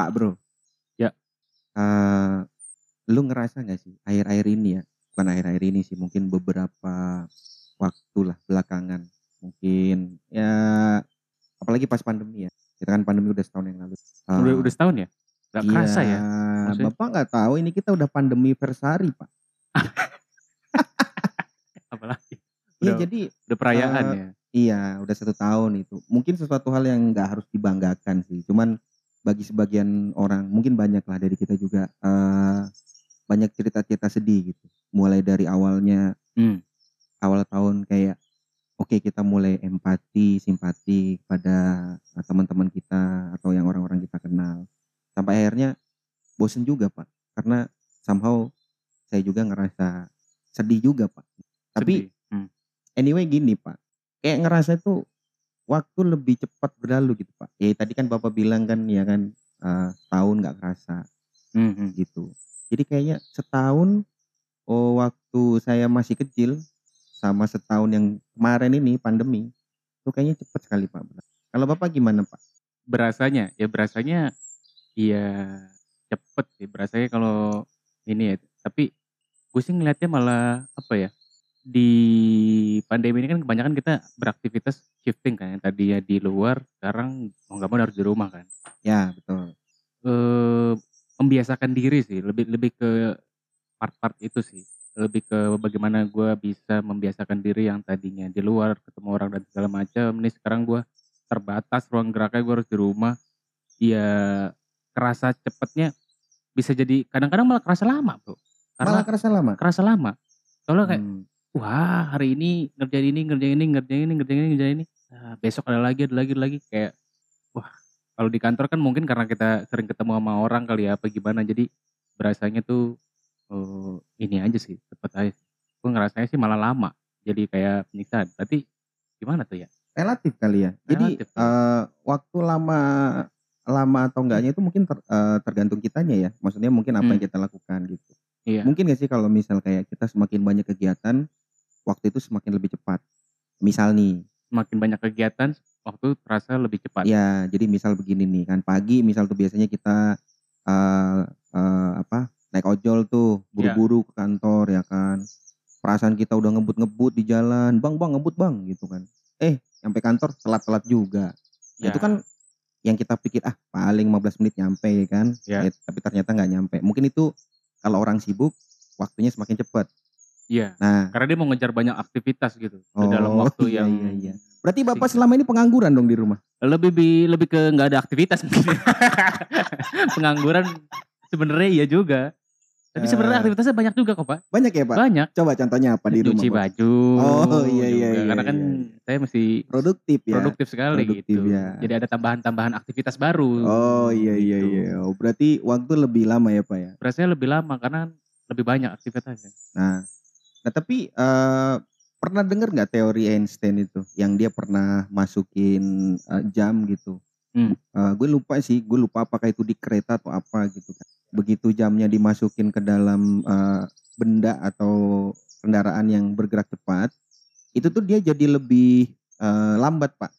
Pak Bro. Ya. Eh, lu ngerasa nggak sih akhir-akhir ini ya, bukan akhir-akhir ini sih, mungkin beberapa waktu lah belakangan, mungkin ya apalagi pas pandemi ya. Kita kan pandemi udah setahun yang lalu. Udah Eh, udah setahun ya? Gak kerasa ya? iya, Maksudnya? Bapak nggak tahu ini kita udah pandemi versari Pak. Apalagi? Iya jadi udah perayaan eh, ya? Iya, udah satu tahun itu. Mungkin sesuatu hal yang nggak harus dibanggakan sih. Cuman bagi sebagian orang, mungkin banyak lah dari kita juga eh banyak cerita-cerita sedih gitu. Mulai dari awalnya Hmm. awal tahun kayak oke kita mulai empati, simpati pada eh, teman-teman kita atau yang orang-orang kita kenal. Sampai akhirnya bosen juga pak, karena somehow saya juga ngerasa sedih juga pak. Tapi Sedih. Hmm. anyway gini pak kayak ngerasa itu waktu lebih cepat berlalu gitu pak ya tadi kan bapak bilang kan ya kan eh, setahun nggak kerasa Hmm, hmm. gitu jadi kayaknya setahun oh waktu saya masih kecil sama setahun yang kemarin ini pandemi itu kayaknya cepat sekali pak kalau bapak gimana pak Berasanya, ya berasanya iya cepet sih. Berasanya kalau ini ya. Tapi gue sih ngeliatnya malah apa ya. Di pandemi ini kan kebanyakan kita beraktivitas shifting kan. Yang tadinya di luar, sekarang mau nggak mau harus di rumah kan. ya betul. Eh membiasakan diri sih lebih lebih ke part-part itu sih. Lebih ke bagaimana gue bisa membiasakan diri yang tadinya di luar ketemu orang dan segala macam. Ini sekarang gue terbatas ruang geraknya gue harus di rumah. Ya kerasa cepetnya bisa jadi kadang-kadang malah kerasa lama bro. Karena malah kerasa lama? kerasa lama. Soalnya kayak Hmm, wah hari ini ngerjain ini ngerjain ini ngerjain ini ngerjain ini ngerjain ini. Nah, besok ada lagi ada lagi ada lagi. Kayak wah kalau di kantor kan mungkin karena kita sering ketemu sama orang kali ya apa gimana. Jadi berasanya tuh eh, ini aja sih cepet aja. Gue ngerasanya sih malah lama jadi kayak penyiksaan. Tapi gimana tuh ya? Relatif kali ya. Jadi Relatif, eh, waktu lama lama atau enggaknya itu mungkin ter- eh, tergantung kitanya ya. Maksudnya mungkin apa Hmm. yang kita lakukan gitu. Iya. Mungkin gak sih kalau misal kayak kita semakin banyak kegiatan, waktu itu semakin lebih cepat. Misal nih, semakin banyak kegiatan waktu terasa lebih cepat ya jadi misal begini nih kan pagi misal tuh biasanya kita eh eh, apa naik ojol tuh buru-buru ke kantor ya kan. Perasaan kita udah ngebut-ngebut di jalan, bang bang ngebut bang gitu kan. Eh sampai kantor telat-telat juga. Ya. Itu kan yang kita pikir ah paling 15 menit nyampe ya kan. Ya. Eh, tapi ternyata nggak nyampe. Mungkin itu kalau orang sibuk waktunya semakin cepat. Iya Nah, karena dia mau ngejar banyak aktivitas gitu Oh, dalam waktu iya, yang iya, iya. berarti bapak selama ini pengangguran dong di rumah. lebih bi- lebih ke nggak ada aktivitas mungkin pengangguran sebenarnya iya juga tapi sebenarnya Eh. aktivitasnya banyak juga kok pak Banyak ya pak. banyak Coba contohnya apa di rumah? cuci baju Oh, iya, iya, juga. iya, karena kan iya. saya mesti Produktif ya. produktif sekali Produktif, gitu ya. jadi ada tambahan-tambahan aktivitas baru Oh iya iya gitu. iya. Oh, berarti waktu lebih lama ya pak ya. berasanya lebih lama karena lebih banyak aktivitasnya Nah, nah tapi eh, pernah dengar nggak teori Einstein itu yang dia pernah masukin eh, jam gitu? Hmm. Eh, gue lupa sih, gue lupa apakah itu di kereta atau apa gitu kan. Begitu jamnya dimasukin ke dalam eh, benda atau kendaraan yang bergerak cepat, itu tuh dia jadi lebih eh, lambat pak.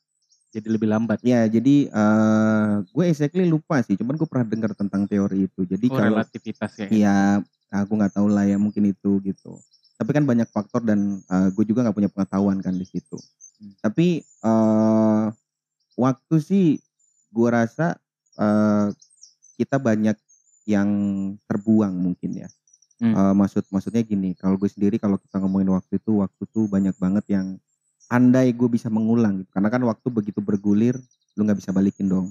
jadi lebih lambat Ya, jadi eh, gue exactly lupa sih, cuman gue pernah dengar tentang teori itu. Jadi oh, kalau relativitas ya Iya, aku nggak tahu lah ya mungkin itu gitu. Tapi kan banyak faktor dan gue juga nggak punya pengetahuan kan di situ. Hmm. Tapi eh waktu sih gue rasa eh kita banyak yang terbuang mungkin ya. Hmm. Eh, maksud maksudnya gini, kalau gue sendiri kalau kita ngomongin waktu itu, waktu tuh banyak banget yang andai gue bisa mengulang gitu. Karena kan waktu begitu bergulir, lu nggak bisa balikin dong.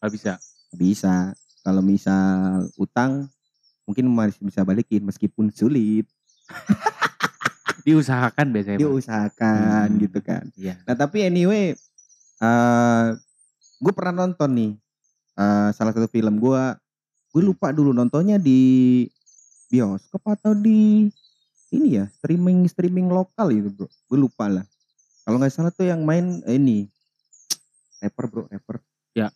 nggak bisa Bisa. Kalau misal utang mungkin masih bisa balikin meskipun sulit. diusahakan biasanya. Diusahakan Hmm. gitu kan. iya Nah tapi anyway, eh gue pernah nonton nih eh salah satu film gue. Gue lupa dulu nontonnya di bioskop atau di ini ya streaming streaming lokal gitu bro. Gue lupa lah. Kalau nggak salah tuh yang main eh, ini rapper bro rapper. Ya.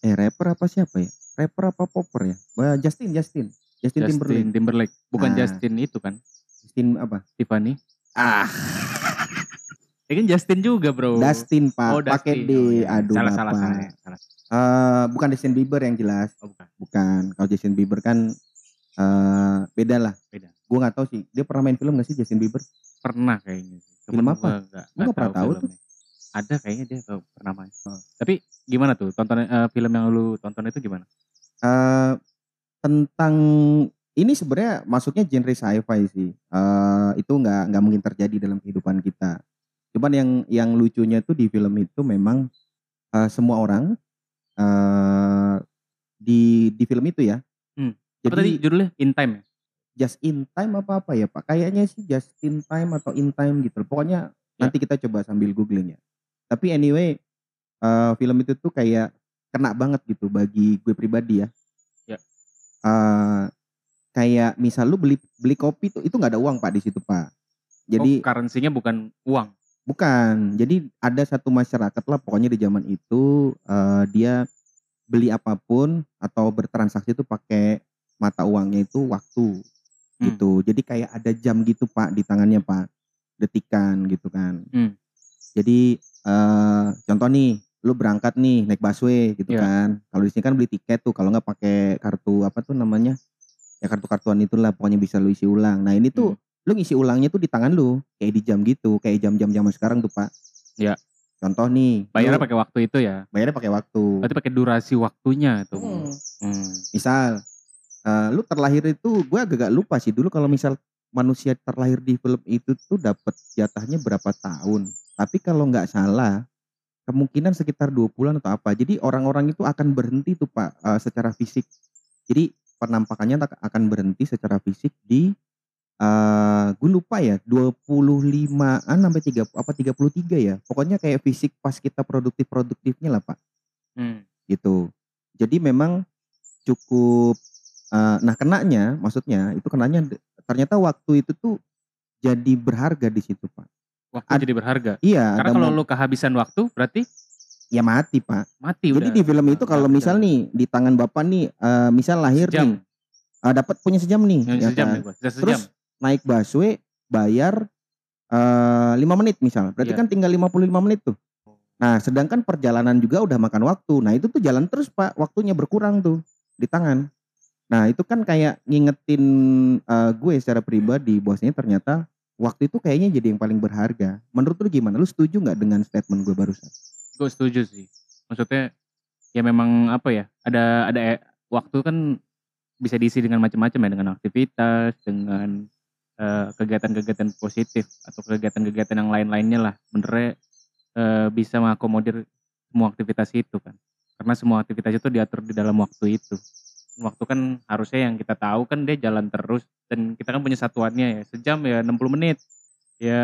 Eh rapper apa siapa ya? Rapper apa popper ya? Eh, Justin Justin Justin, Timberlake. Justin Timberlake bukan Nah. Justin itu kan Justin apa? Tiffany Ah, ya kan Justin juga bro Dustin Pak, Oh, pakai Dustin. D. Oh, iya. Aduh salah, salah, salah, salah. Eh, bukan Justin Bieber yang jelas. Oh, bukan. bukan. Kalau Justin Bieber kan eh beda lah. Beda. Gue nggak tahu sih. Dia pernah main film gak sih Justin Bieber? Pernah kayaknya sih. Film apa? gua nggak pernah tahu tuh. Ada kayaknya dia pernah main. Tapi gimana tuh tonton eh, film yang lu tonton itu gimana? eh tentang ini sebenarnya masuknya genre sci-fi sih. Eh itu nggak nggak mungkin terjadi dalam kehidupan kita. Cuman yang yang lucunya tuh di film itu memang eh, semua orang eh di di film itu ya. Hmm. Apa tadi Jadi judulnya In Time ya? just in time apa apa ya Pak? Kayaknya sih just in time atau in time gitu. Pokoknya Ya. nanti kita coba sambil googling ya. Tapi anyway eh, film itu tuh kayak kena banget gitu bagi gue pribadi ya. Ya. Eh, kayak misal lu beli beli kopi tuh itu nggak ada uang Pak di situ Pak. Jadi oh, currency-nya bukan uang. bukan. Jadi ada satu masyarakat lah pokoknya di zaman itu eh, dia beli apa pun atau bertransaksi itu pakai mata uangnya itu waktu Hmm. gitu. Jadi kayak ada jam gitu Pak di tangannya Pak, detikan gitu kan. Hmm. Jadi eh contoh nih, lu berangkat nih naik busway gitu Iya. kan. Kalau di sini kan beli tiket tuh, kalau nggak pakai kartu apa tuh namanya? Ya kartu-kartuan itulah pokoknya bisa lu isi ulang. Nah ini tuh lu ngisi ulangnya tuh di tangan lu, kayak di jam gitu, kayak jam-jam zaman sekarang tuh Pak. Iya. Contoh nih, Bayarnya pakai waktu itu ya. bayarnya pakai waktu. Berarti pakai durasi waktunya tuh. Hmm. Hmm. Misal eh, lu terlahir itu gue agak lupa sih dulu kalau misal manusia terlahir di film itu tuh dapat jatahnya berapa tahun. Tapi kalau nggak salah kemungkinan sekitar dua bulan atau apa. Jadi orang-orang itu akan berhenti tuh Pak eh, secara fisik. Jadi penampakannya tak- akan berhenti secara fisik di eh gue lupa ya 25-an sampai 3 apa 33 ya. Pokoknya kayak fisik pas kita produktif-produktifnya lah Pak Hmm. gitu. Jadi memang cukup eh, nah kenanya maksudnya itu kenanya ternyata waktu itu tuh jadi berharga di situ Pak. Waktu Ad- jadi berharga. Iya, Karena kalau lu kehabisan waktu berarti ya mati Pak. mati Jadi udah. di film itu kalau misal udah. nih di tangan Bapak nih eh, misal lahir Sejam. nih eh, dapat punya sejam nih ya sejam kan? nih sejam. Terus naik busway bayar eh 5 menit misal. Berarti Iya. kan tinggal 55 menit tuh. Nah, sedangkan perjalanan juga udah makan waktu. Nah, itu tuh jalan terus, Pak. Waktunya berkurang tuh di tangan. Nah, itu kan kayak ngingetin eh, gue secara pribadi bahwasanya ternyata waktu itu kayaknya jadi yang paling berharga. Menurut lu gimana? Lu setuju nggak dengan statement gue barusan? Gue setuju sih. Maksudnya ya memang apa ya? Ada ada e- waktu kan bisa diisi dengan macam-macam ya dengan aktivitas, dengan eh, kegiatan-kegiatan positif atau kegiatan-kegiatan yang lain-lainnya lah. Benernya eh, bisa mengakomodir semua aktivitas itu kan. Karena semua aktivitas itu diatur di dalam waktu itu. Waktu kan harusnya yang kita tahu kan dia jalan terus dan kita kan punya satuannya ya sejam ya 60 menit ya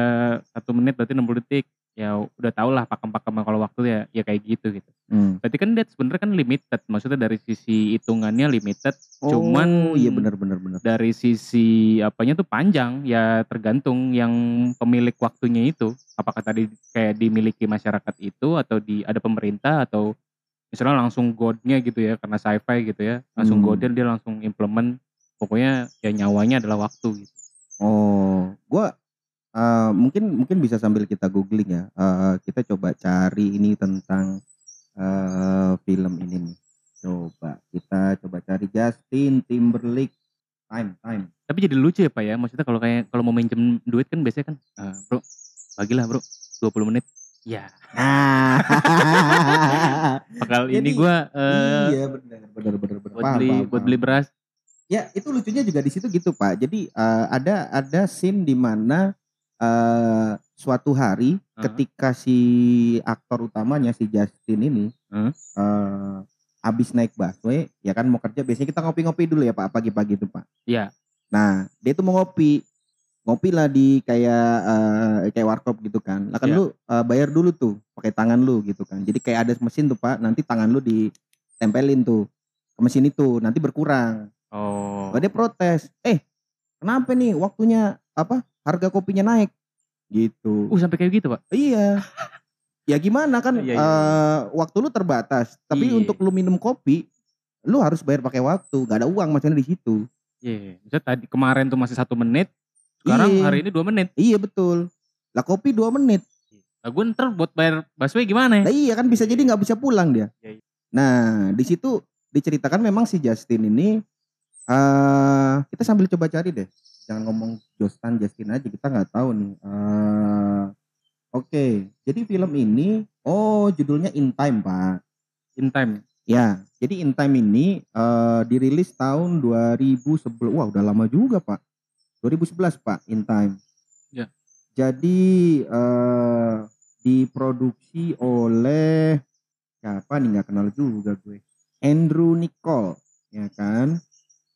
satu menit berarti 60 detik ya udah tau lah pakem-pakem kalau waktu ya ya kayak gitu gitu Hmm. berarti kan dia sebenarnya kan limited maksudnya dari sisi hitungannya limited Cuman- oh, iya benar benar benar. dari sisi apanya tuh panjang ya tergantung yang pemilik waktunya itu apakah tadi kayak dimiliki masyarakat itu atau di ada pemerintah atau misalnya langsung godnya gitu ya karena sci-fi gitu ya langsung Hmm. godnya dia langsung implement pokoknya ya nyawanya adalah waktu gitu Oh, gua eh, mungkin mungkin bisa sambil kita googling ya. Eh, kita coba cari ini tentang eh, film ini nih. Coba kita coba cari Justin Timberlake time time. tapi jadi lucu ya pak ya maksudnya kalau kayak kalau mau minjem duit kan biasanya kan "Eh, bro bagilah bro 20 menit ya Nah, bakal Jadi, ini gua eh, iya benar benar benar benar. buat Paham, beli paham, buat beli beras Ya itu lucunya juga di situ gitu pak. Jadi eh, ada ada scene di mana eh, suatu hari Heeh. ketika si aktor utamanya si Justin ini Heeh. eh, habis naik busway ya kan mau kerja biasanya kita ngopi-ngopi dulu ya pak pagi-pagi itu pak. Iya. Nah dia tuh mau ngopi ngopi lah di kayak eh, kayak warkop gitu kan. Lah kan Iya. lu eh, bayar dulu tuh pakai tangan lu gitu kan. Jadi kayak ada mesin tuh pak. Nanti tangan lu ditempelin tuh ke mesin itu nanti berkurang. oh Lah dia protes, eh kenapa nih waktunya apa harga kopinya naik gitu. uh sampai kayak gitu pak Iya. Ya gimana kan Iya, iya, eh, waktu lu terbatas, tapi Iya. untuk lu minum kopi lu harus bayar pakai waktu, gak ada uang maksudnya di situ. Iya, misalnya tadi kemarin tuh masih satu menit, sekarang Iya. hari ini dua menit. Iya betul. Lah kopi dua menit. Lah gue ntar buat bayar busway gimana ya? iya kan bisa jadi nggak bisa pulang dia. Iya, iya. Nah di situ diceritakan memang si Justin ini eh kita sambil coba cari deh. Jangan ngomong Justin Justin aja kita nggak tahu nih. Eh Oke, jadi film ini oh judulnya In Time pak. In time. Ya, jadi In Time ini eh dirilis tahun 2011. Wah, udah lama juga, Pak. 2011, Pak, In Time. Ya. Jadi eh diproduksi oleh siapa nih nggak kenal juga gue. Andrew Nicole, ya kan?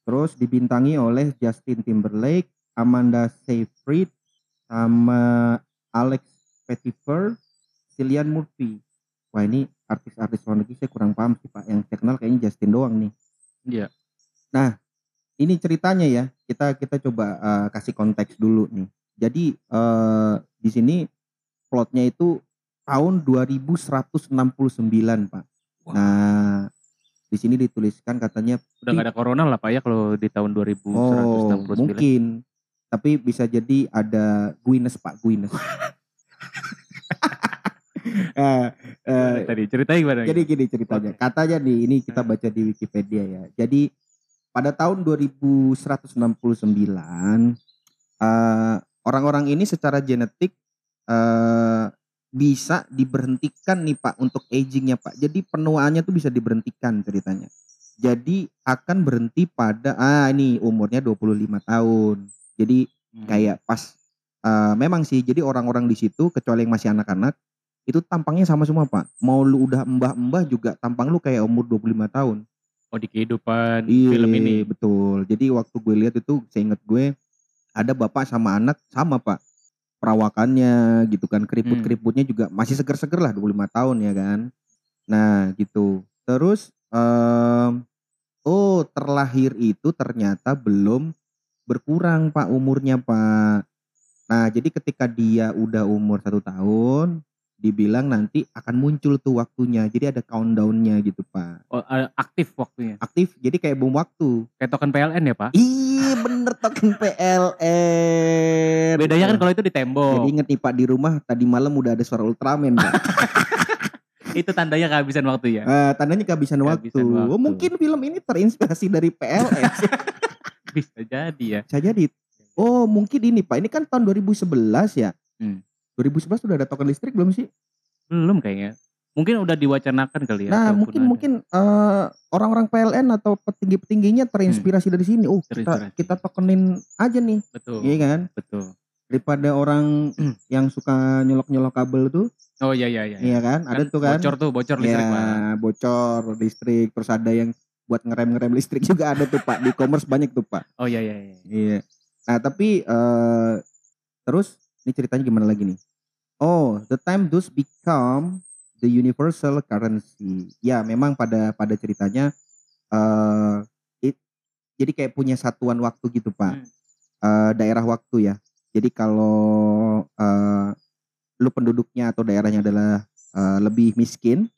Terus dibintangi oleh Justin Timberlake, Amanda Seyfried, sama Alex Pettyfer, Cillian Murphy. Wah ini artis-artis luar negeri saya kurang paham sih Pak. Yang saya kenal kayaknya Justin doang nih. Iya. Ini ceritanya ya. Kita kita coba eh, kasih konteks dulu nih. Jadi eh, di sini plotnya itu tahun 2169 Pak. Wah. Nah di sini dituliskan katanya Udah gak ada corona lah Pak ya kalau di tahun 2169. oh mungkin tapi bisa jadi ada Guinness Pak Guinness. Eh, eh, tadi ceritanya gimana? Jadi gini ceritanya. Oke. Katanya nih ini kita Hmm. baca di Wikipedia ya. Jadi pada tahun 2169 eh, orang-orang ini secara genetik eh, bisa diberhentikan nih Pak untuk agingnya Pak. Jadi penuaannya tuh bisa diberhentikan ceritanya. Jadi akan berhenti pada ah ini umurnya 25 tahun. Jadi Hmm. kayak pas eh, memang sih jadi orang-orang di situ kecuali yang masih anak-anak itu tampangnya sama semua pak mau lu udah mbah-mbah juga tampang lu kayak umur 25 tahun Oh di kehidupan Iya, film ini. betul jadi waktu gue lihat itu saya inget gue ada bapak sama anak sama pak perawakannya gitu kan keriput-keriputnya juga masih seger-seger lah 25 tahun ya kan? Nah gitu. Terus em, oh terlahir itu ternyata belum berkurang pak umurnya pak. Nah jadi ketika dia udah umur satu tahun dibilang nanti akan muncul tuh waktunya. Jadi ada countdownnya gitu pak. Oh, eh, aktif waktunya. aktif jadi kayak bom waktu. Kayak token PLN ya Pak? Iya bener token PLN. Bedanya kan kalau itu di Jadi tembok. inget nih Pak di rumah tadi malam udah ada suara Ultraman Pak. itu tandanya kehabisan waktu ya. Eh, tandanya kehabisan waktu. Kehabisan waktu. Oh, mungkin film ini terinspirasi dari PLN. Bisa jadi ya. Bisa jadi. Oh mungkin ini Pak. Ini kan tahun 2011 ya. Hmm. 2011 sudah ada token listrik belum sih? Belum kayaknya. Mungkin udah diwacanakan kali ya. nah mungkin ada. mungkin eh, orang-orang PLN atau petinggi-petingginya terinspirasi dari sini. Oh kita kita tokenin aja nih, betul. iya kan? Betul. Daripada orang yang suka nyolok-nyolok kabel tuh, Oh iya iya iya. iya kan? Ada tuh kan? Bocor tuh, bocor listrik ya, bocor listrik terus ada yang buat ngerem-ngerem listrik juga ada tuh Pak di e-commerce banyak tuh Pak. Oh iya iya iya. Iya. Nah, tapi eh terus ini ceritanya gimana lagi nih? Oh, the time those become the universal currency. Ya, memang pada pada ceritanya eh it- jadi kayak punya satuan waktu gitu, Pak. Hmm. Eh, daerah waktu ya. Jadi kalau eh lu penduduknya atau daerahnya adalah eh, lebih miskin,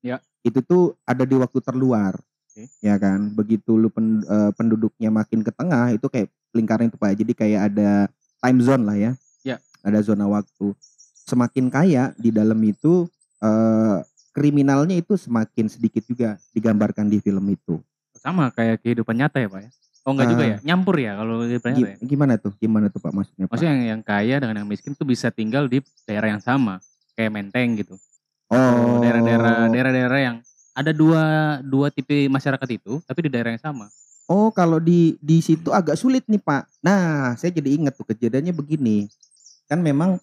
Ya. itu tuh ada di waktu terluar, Oke. ya kan. Begitu lu pen- eh, penduduknya makin ke tengah, itu kayak lingkaran itu pak. Jadi kayak ada time zone lah ya. Ya. Ada zona waktu. Semakin kaya di dalam itu eh, kriminalnya itu semakin sedikit juga digambarkan di film itu. Sama kayak kehidupan nyata ya Pak ya. Oh enggak juga Ah. ya? Nyampur ya kalau kehidupan nyata ya? Gi- Gimana tuh? Gimana tuh pak maksudnya? Pak? Maksudnya yang, yang kaya dengan yang miskin tuh bisa tinggal di daerah yang sama. Kayak Menteng gitu. Oh, Daerah-daerah daerah-daerah yang ada dua dua tipe masyarakat itu tapi di daerah yang sama. Oh, kalau di di situ agak sulit nih, Pak. Nah, saya jadi ingat tuh kejadiannya begini. Kan memang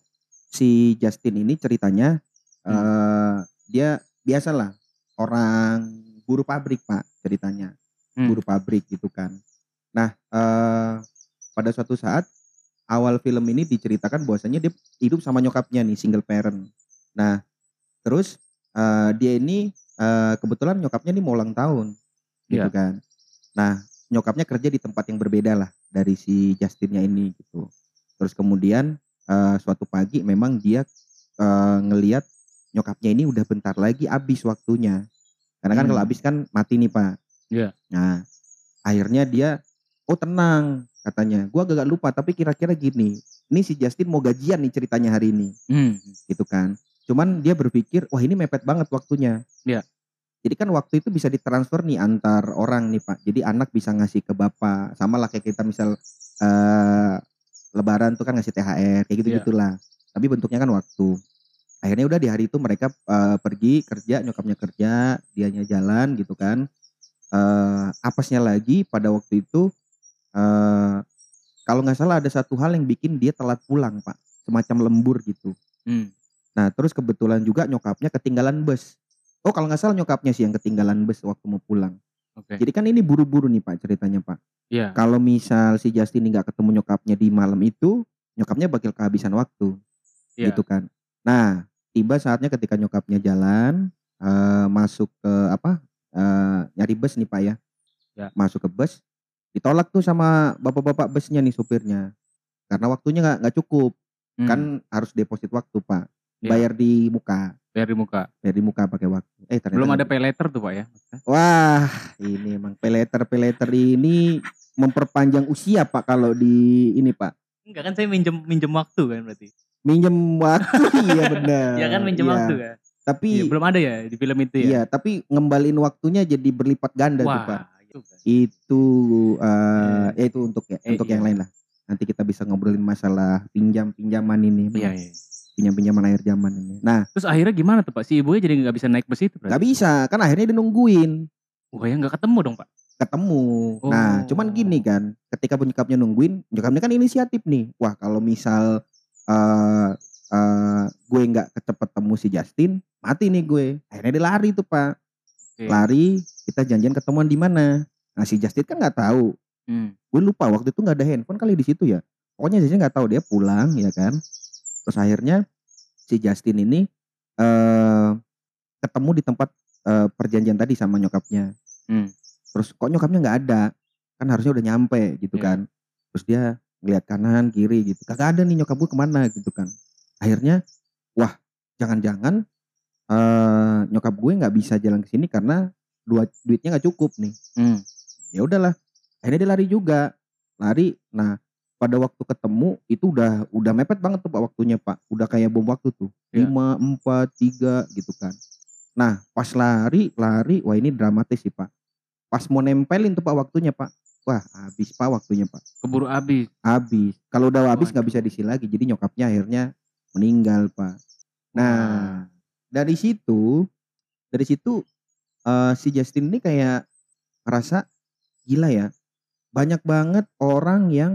si Justin ini ceritanya eh dia biasalah orang buruh pabrik, Pak, ceritanya. Hmm. Buruh pabrik gitu kan. Nah, eh pada suatu saat awal film ini diceritakan bahwasanya dia hidup sama nyokapnya nih, single parent. Nah, terus eh dia ini eh kebetulan nyokapnya nih mau ulang tahun. Gitu Iya. kan. Nah, nyokapnya kerja di tempat yang berbeda lah dari si Justinnya ini gitu. Terus kemudian eh, suatu pagi memang dia eh, ngeliat nyokapnya ini udah bentar lagi habis waktunya. Karena kan Hmm. kalau habis kan mati nih pak. Iya. Nah, akhirnya dia, oh tenang katanya. Gua agak lupa tapi kira-kira gini. Ini si Justin mau gajian nih ceritanya hari ini Hmm. gitu kan. Cuman dia berpikir, wah ini mepet banget waktunya. Iya. Jadi kan waktu itu bisa ditransfer nih antar orang nih Pak. Jadi anak bisa ngasih ke bapak. Sama lah kayak kita misal eh lebaran tuh kan ngasih THR kayak gitu-gitulah. Tapi bentuknya kan waktu. Akhirnya udah di hari itu mereka eh, pergi kerja, nyokapnya kerja, dianya jalan gitu kan. Eh apesnya lagi pada waktu itu eh kalau nggak salah ada satu hal yang bikin dia telat pulang Pak. Semacam lembur gitu. Hmm. Nah terus kebetulan juga nyokapnya ketinggalan bus. Oh kalau nggak salah nyokapnya sih yang ketinggalan bus waktu mau pulang. Oke. Jadi kan ini buru-buru nih Pak ceritanya Pak. Iya. Kalau misal si Justin nggak ketemu nyokapnya di malam itu, nyokapnya bakal kehabisan waktu, Iya. gitu kan. Nah tiba saatnya ketika nyokapnya jalan eh, masuk ke apa eh, nyari bus nih Pak ya. Ya. Masuk ke bus, ditolak tuh sama bapak-bapak busnya nih supirnya. Karena waktunya nggak nggak cukup, Hmm. kan harus deposit waktu Pak. Iya. Bayar di muka, Bayar di muka. bayar di muka pakai waktu. Eh ternyata Belum ada pay letter tuh pak ya? Wah, ini emang peleter peleter ini memperpanjang usia Pak kalau di ini Pak. Enggak kan saya minjem minjem waktu kan berarti. Minjem waktu iya benar. Ya kan minjem Iya. waktu kan. Tapi Iya, belum ada ya di film itu ya. iya, tapi ngembaliin waktunya jadi berlipat ganda tuh Pak. Wah, itu kan. Itu eh ya itu untuk ya, Eh, untuk iya. yang lain lah. Nanti kita bisa ngobrolin masalah pinjam-pinjaman ini. Iya, iya. Pinjam-pinjaman akhir zaman ini. Nah, Terus akhirnya gimana tuh pak? Si ibunya jadi nggak bisa naik bus itu berarti? nggak bisa, kan akhirnya dia nungguin. Wah ya nggak ketemu dong pak. ketemu. Nah, Oh. cuman gini kan, ketika penyekapnya nungguin, nyokapnya kan inisiatif nih. Wah, kalau misal eh eh, gue nggak cepet temu si Justin, mati nih gue. Akhirnya dia lari tuh pak, Oke. lari. Kita janjian ketemuan di mana. Nah, si Justin kan nggak tahu. Hmm. Gue lupa waktu itu nggak ada handphone kali di situ ya. Pokoknya Justin nggak tahu dia pulang ya kan. Terus akhirnya si Justin ini eh ketemu di tempat eh, perjanjian tadi sama nyokapnya. Hmm. Terus kok nyokapnya nggak ada? Kan harusnya udah nyampe gitu Iya. kan. Terus dia ngeliat kanan kiri gitu. Kagak ada nih nyokap gue ke mana gitu kan. Akhirnya wah jangan-jangan eh nyokap gue nggak bisa jalan ke sini karena dua duitnya nggak cukup nih. Hmm. Ya udahlah. Akhirnya dia lari juga. Lari. Nah pada waktu ketemu itu udah udah mepet banget tuh pak waktunya pak. Udah kayak bom waktu tuh. Iya. Lima, empat, tiga gitu kan. Nah pas lari, lari. Wah ini dramatis sih pak. Pas mau nempelin tuh pak waktunya pak. Wah habis pak waktunya pak. Keburu habis. Habis. Kalau udah habis nggak bisa diisi lagi. Jadi nyokapnya akhirnya meninggal pak. Nah dari situ, dari situ eh, si Justin ini kayak ngerasa gila ya. Banyak banget orang yang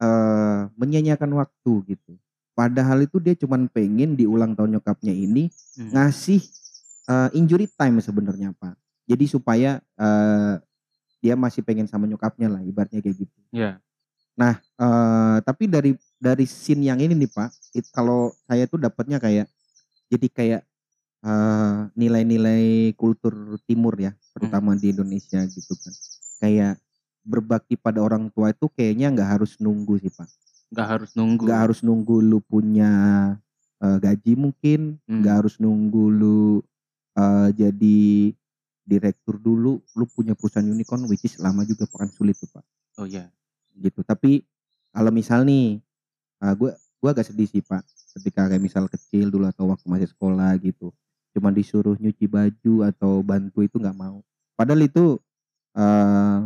eh menyanyiakan waktu gitu. Padahal itu dia cuman pengen di ulang tahun nyokapnya ini Hmm. ngasih eh, injury time sebenarnya pak. Jadi supaya eh, dia masih pengen sama nyokapnya lah, ibaratnya kayak gitu. Iya. Nah, eh, tapi dari dari scene yang ini nih Pak, it- kalau saya tuh dapatnya kayak jadi kayak eh, nilai-nilai kultur timur ya, terutama di Indonesia gitu kan. Kayak berbakti pada orang tua itu kayaknya nggak harus nunggu sih Pak. Nggak harus nunggu. Nggak harus nunggu lu punya eh, gaji mungkin, Hmm. nggak harus nunggu lu eh, jadi direktur dulu, lu punya perusahaan unicorn, which is lama juga akan sulit tuh Pak Oh iya. gitu. Tapi kalau misal nih, gue gua agak sedih sih pak, ketika kayak misal kecil dulu atau waktu masih sekolah gitu, cuma disuruh nyuci baju atau bantu itu nggak mau. Padahal itu eh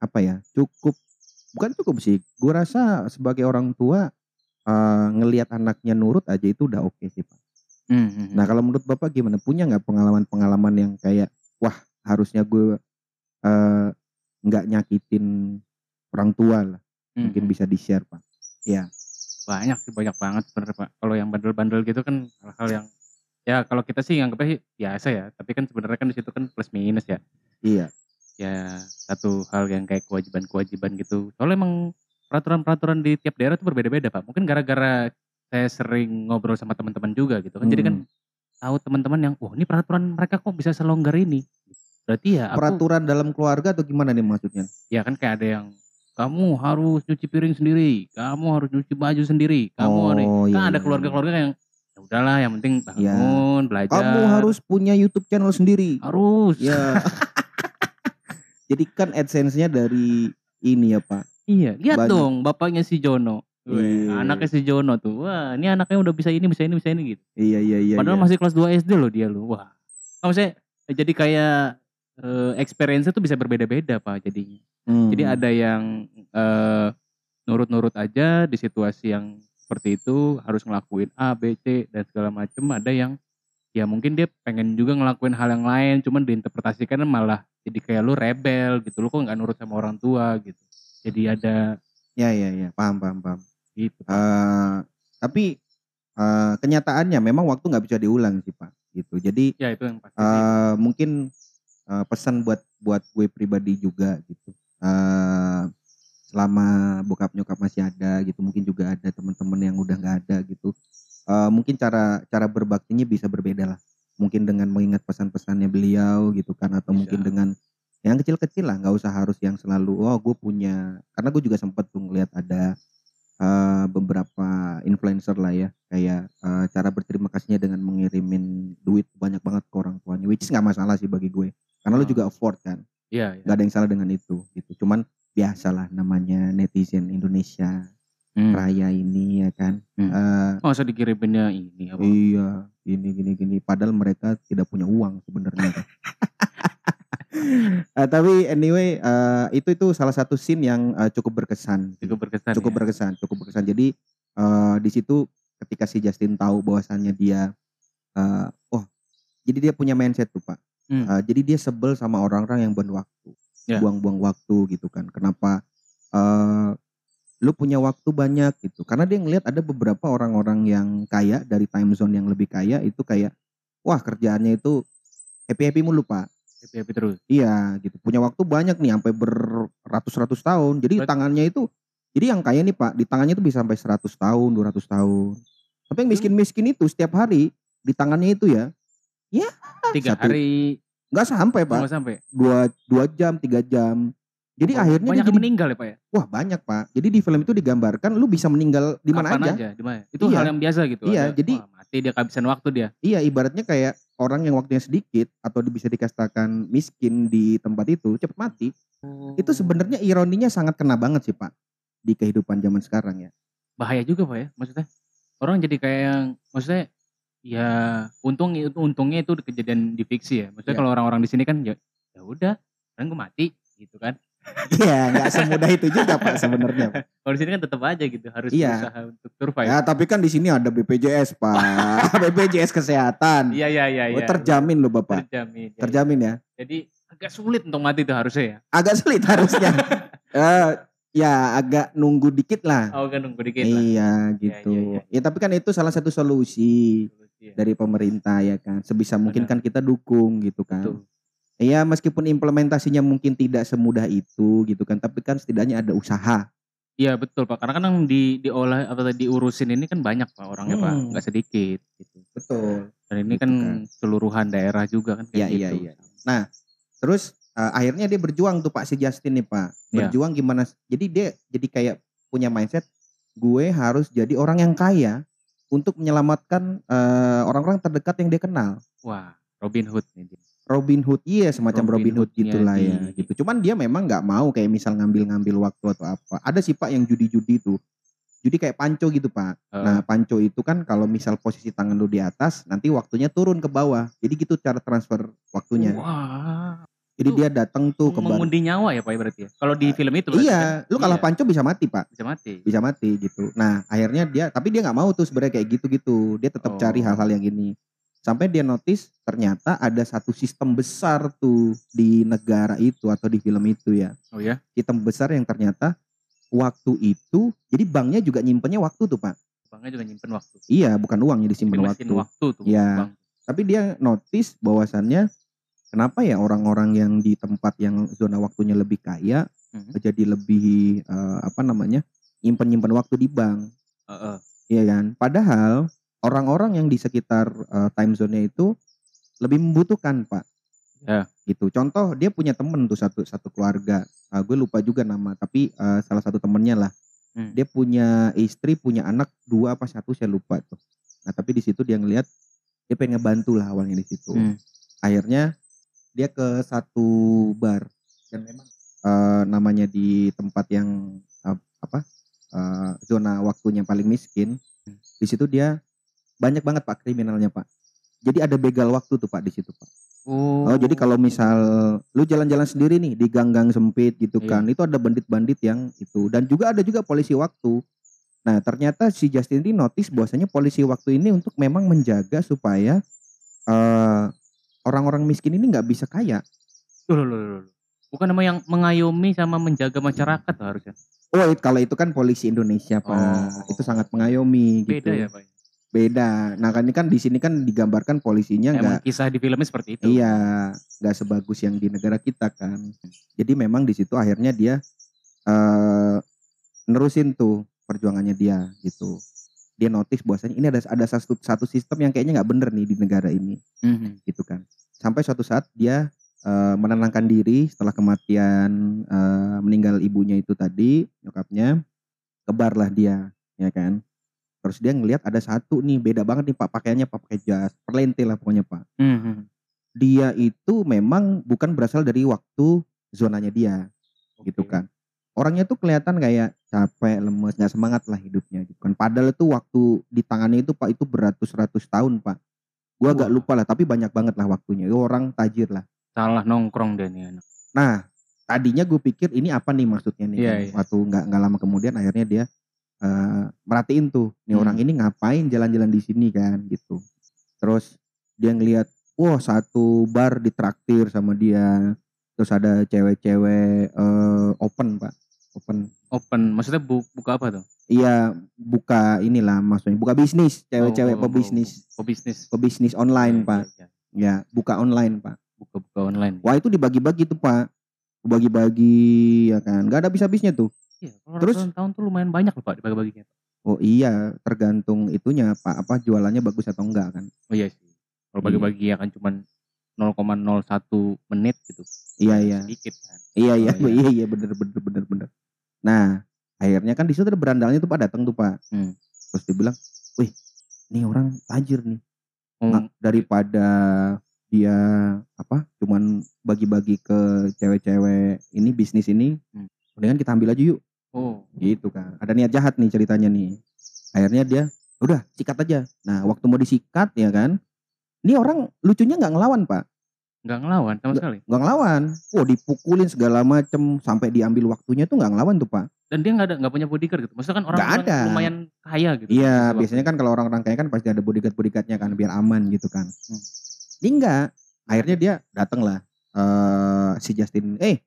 apa ya cukup, bukan cukup sih. Gue rasa sebagai orang tua eh ngelihat anaknya nurut aja itu udah oke sih pak. Hmm, hmm. Nah kalau menurut bapak gimana? Punya nggak pengalaman-pengalaman yang kayak wah harusnya gue eh, nggak nyakitin orang tua lah, Hmm, mungkin hmm. bisa di share pak. Ya. banyak sih banyak banget sebenarnya pak. Kalau yang bandel-bandel gitu kan hal-hal yang ya kalau kita sih nganggapnya sih biasa ya. Tapi kan sebenarnya kan di situ kan plus minus ya. Iya. Ya satu hal yang kayak kewajiban-kewajiban gitu. Soalnya emang peraturan-peraturan di tiap daerah tuh berbeda-beda pak. Mungkin gara-gara saya sering ngobrol sama teman-teman juga gitu kan. Jadi kan Hmm. Tahu teman-teman yang, wah ini peraturan mereka kok bisa selonggar ini. Berarti ya aku, Peraturan dalam keluarga atau gimana nih maksudnya? ya kan kayak ada yang kamu harus nyuci piring sendiri, kamu harus nyuci baju sendiri, kamu harus Oh, kan iya, ada iya, keluarga-keluarga yang ya udahlah yang penting Iya. bangun belajar Kamu harus punya YouTube channel sendiri. harus Ya. Jadi kan AdSense-nya dari ini ya Pak. iya lihat Banyak. dong bapaknya si Jono Weh, Iya. anaknya si Jono tuh wah ini anaknya udah bisa ini bisa ini bisa ini gitu Iya iya iya. padahal iya. masih kelas 2 SD loh dia loh wah kamu saya Jadi kayak eh, experience itu bisa berbeda-beda pak jadinya. Hmm. Jadi ada yang eh, nurut-nurut aja di situasi yang seperti itu harus ngelakuin A, B, C dan segala macem. Ada yang ya mungkin dia pengen juga ngelakuin hal yang lain, cuman diinterpretasikan malah jadi kayak lu rebel gitu, lu kok nggak nurut sama orang tua gitu. Jadi ada Ya ya ya, paham paham paham. Gitu. Eh, tapi eh, kenyataannya memang waktu nggak bisa diulang sih pak. Gitu. Jadi ya itu yang pasti. eh, mungkin eh, pesan buat buat gue pribadi juga gitu. Eh, selama bokap nyokap masih ada gitu, mungkin juga ada teman-teman yang udah nggak ada gitu. Eh, mungkin cara cara berbaktinya bisa berbeda lah. Mungkin dengan mengingat pesan-pesannya beliau gitu kan, atau Bisa. mungkin dengan yang kecil-kecil lah, nggak usah harus yang selalu oh gue punya. Karena gue juga sempet tuh ngeliat ada eh, beberapa influencer lah ya, kayak eh, cara berterima kasihnya dengan mengirimin duit banyak banget ke orang tuanya, which nggak masalah sih bagi gue, karena lu Oh. juga afford kan, Iya, iya. nggak ada yang salah dengan itu, gitu. Cuman biasalah namanya netizen Indonesia Hmm. raya ini ya kan, Hmm. Eh, Masa dikiriminnya ini apa? iya gini gini gini, padahal mereka tidak punya uang sebenarnya. Eh, tapi anyway eh, itu itu salah satu scene yang eh, cukup berkesan, Cukup berkesan. cukup ya. berkesan, cukup berkesan. Jadi eh, di situ ketika si Justin tahu bahwasannya dia, eh, oh, jadi dia punya mindset tuh pak. Hmm. Eh, jadi dia sebel sama orang-orang yang buang waktu, Ya. buang-buang waktu gitu kan. Kenapa? eh lu punya waktu banyak gitu. Karena dia ngelihat ada beberapa orang-orang yang kaya dari time zone yang lebih kaya itu kayak, wah kerjaannya itu happy happy mulu pak. Happy happy terus. Iya gitu. Punya waktu banyak nih sampai beratus-ratus tahun. Jadi Berarti- tangannya itu jadi yang kaya nih Pak, di tangannya itu bisa sampai 100 tahun, 200 tahun. Tapi yang miskin-miskin itu setiap hari di tangannya itu ya Tiga satu- hari nggak sampai Pak. nggak sampai. Dua, dua jam, tiga jam. Jadi Oh, akhirnya banyak jadi, meninggal ya pak ya. wah banyak Pak. Jadi di film itu digambarkan lu bisa meninggal di mana aja. Di mana? Itu Iya. hal yang biasa gitu. Iya, Ada, jadi- wah, mati dia kehabisan waktu dia. Iya ibaratnya kayak orang yang waktunya sedikit atau bisa dikatakan miskin di tempat itu cepat mati. Itu sebenarnya ironinya sangat kena banget sih Pak di kehidupan zaman sekarang ya. bahaya juga pak ya. Maksudnya orang jadi kayak yang maksudnya ya untung untungnya itu kejadian di fiksi ya. Maksudnya Iya. kalau orang-orang di sini kan ya ya udah, kan gue mati gitu kan. Iya, nggak semudah itu juga Pak sebenarnya. Kalau di sini kan tetap aja gitu harus Iya. berusaha untuk survive. Ya, tapi kan di sini ada BPJS Pak, BPJS kesehatan. Iya iya iya. Oh, iya. terjamin loh Bapak, Terjamin. ya, terjamin ya. Jadi agak sulit untuk mati itu harusnya ya. Agak sulit harusnya. Eh, ya agak nunggu dikit lah. Oh kan nunggu dikit lah. Iya gitu. iya, Ya tapi kan itu salah satu solusi Iya, dari pemerintah ya kan. Sebisa mungkin Benar. kan kita dukung gitu kan. betul. Iya meskipun implementasinya mungkin tidak semudah itu gitu kan. Tapi kan setidaknya ada usaha. Iya betul pak. Karena kan yang di diolah tadi diurusin ini kan banyak pak orangnya pak, Hmm. nggak sedikit. Gitu. Betul. Dan ini Gitu kan, kan. seluruhan daerah juga kan Iya, kayak iya, gitu. iya. Terus eh, akhirnya dia berjuang tuh Pak si Justin nih Pak. Iya. Berjuang gimana? Jadi dia jadi kayak punya mindset gue harus jadi orang yang kaya untuk menyelamatkan eh, orang-orang terdekat yang dia kenal. Wah, Robin Hood nih. dia. Robin Hood iya semacam Robin Robin, Hood Hood-nya gitulah ya gitu. Cuman dia memang nggak mau kayak misal ngambil-ngambil waktu atau apa. Ada sih Pak yang judi-judi tuh. Judi kayak panco gitu Pak. Eh, Nah panco itu kan kalau misal posisi tangan lu di atas nanti waktunya turun ke bawah. Jadi gitu cara transfer waktunya. Wah, Jadi itu dia datang tuh ke bar- mengundi nyawa ya pak ya berarti ya. Kalau di film itu Iya, kan? lu kalah Iya, panco bisa mati pak, bisa mati. bisa mati gitu. Nah akhirnya dia, tapi dia nggak mau tuh sebenarnya kayak gitu-gitu. Dia tetap cari Oh. hal-hal yang ini. Sampai dia notice ternyata ada satu sistem besar tuh di negara itu atau di film itu ya. Oh ya, Sistem besar yang ternyata waktu itu, jadi banknya juga nyimpennya waktu tuh pak. bangnya juga nyimpen waktu. Iya, bukan uangnya disimpan waktu. waktu tuh. Iya. Tapi dia notice bahwasannya kenapa ya orang-orang yang di tempat yang zona waktunya lebih kaya Mhm. jadi lebih eh, apa namanya nyimpen-nyimpen waktu di bank, Heeh. iya kan? Padahal orang-orang yang di sekitar eh, time zone-nya itu lebih membutuhkan pak, Ya. gitu. Contoh dia punya temen tuh satu satu keluarga, Ah, gue lupa juga nama, tapi eh, salah satu temennya lah. Hmm. Dia punya istri, punya anak dua apa satu saya lupa tuh. Nah tapi di situ dia ngelihat dia pengen ngebantu lah awalnya di situ. Hmm. Akhirnya dia ke satu bar dan memang eh, namanya di tempat yang eh, apa eh, zona waktunya paling miskin. Di situ dia banyak banget pak kriminalnya pak. Jadi ada begal waktu tuh pak di situ pak. Oh. Oh, jadi kalau misal lu jalan-jalan sendiri nih di gang-gang sempit gitu Iya. kan, itu ada bandit-bandit yang itu dan juga ada juga polisi waktu. Nah, ternyata si Justin ini notice bahwasanya polisi waktu ini untuk memang menjaga supaya eh orang-orang miskin ini nggak bisa kaya. Loh, loh, loh, loh. Bukan nama yang mengayomi sama menjaga masyarakat harusnya. Oh, kalau itu kan polisi Indonesia, Pak. Oh. Itu sangat mengayomi gitu. Beda ya, Pak. Beda. Nah, kan ini kan di sini kan digambarkan polisinya nggak kisah di filmnya seperti itu. Iya, nggak sebagus yang di negara kita kan. Jadi memang di situ akhirnya dia eh nerusin tuh perjuangannya dia gitu. Dia notice bahwasanya ini ada ada satu satu sistem yang kayaknya nggak bener nih di negara ini Mhm. gitu kan. Sampai suatu saat dia eh, menenangkan diri setelah kematian eh, meninggal ibunya itu tadi nyokapnya kebarlah dia ya kan. Terus dia ngelihat ada satu nih beda banget nih Pak pakaiannya Pak pakai jas, perlentil lah pokoknya Pak Mhm. dia itu memang bukan berasal dari waktu zonanya dia gitu Oke. kan orangnya tuh kelihatan kayak capek lemes nggak semangat lah hidupnya gitu kan padahal itu waktu di tangannya itu pak itu beratus-ratus tahun pak gua agak lupa lah tapi banyak banget lah waktunya itu orang tajir lah Salah nongkrong dia nih anak. nah tadinya gue pikir ini apa nih maksudnya nih Iya, kan. iya. waktu nggak nggak lama kemudian akhirnya dia eh, merhatiin tuh nih Hmm. orang ini ngapain jalan-jalan di sini kan? Gitu. Terus dia ngelihat wah satu bar ditraktir sama dia. Terus ada cewek-cewek eh, open pak. Open. Open, maksudnya bu- buka apa tuh? iya buka inilah maksudnya buka bisnis cewek-cewek Oh, pebisnis. Pebisnis. pebisnis online Iya, pak. iya, iya. ya buka online pak. Buka-buka online. wah itu dibagi-bagi tuh pak. Bagi-bagi ya kan? Nggak ada habis-habisnya tuh Iya, Terus? tahun tuh lumayan banyak loh Pak dibagi-baginya. Oh iya, tergantung itunya Pak, apa jualannya bagus atau enggak kan. Oh iya sih. Kalau Iya. bagi-bagi ya kan cuman 0,01 menit gitu. Iya iya. Sedikit kan. Iya iya, Oh, iya. iya iya bener bener bener bener. Nah, akhirnya kan di situ ada berandalnya tuh Pak datang tuh Pak. Hmm. Terus dibilang, "Wih, nih orang tajir nih. Oh, Nah, daripada dia apa? Cuman bagi-bagi ke cewek-cewek ini bisnis ini, Hmm. mendingan kita ambil aja yuk." Oh, Gitu kan. Ada niat jahat nih ceritanya nih. Akhirnya dia, "Udah, sikat aja." Nah, waktu mau disikat ya kan. Ini orang lucunya nggak ngelawan, Pak. nggak ngelawan sama sekali. nggak ngelawan. Wah dipukulin segala macem sampai diambil waktunya tuh nggak ngelawan tuh pak. Dan dia nggak ada nggak punya bodyguard gitu. Maksudnya kan orang, Nggak ada. lumayan kaya gitu. Iya Waktu- biasanya kan kalau orang-orang kaya kan pasti ada bodyguard bodyguardnya kan biar aman gitu kan. Hmm. Dia enggak. Akhirnya dia datang lah eh si Justin. Eh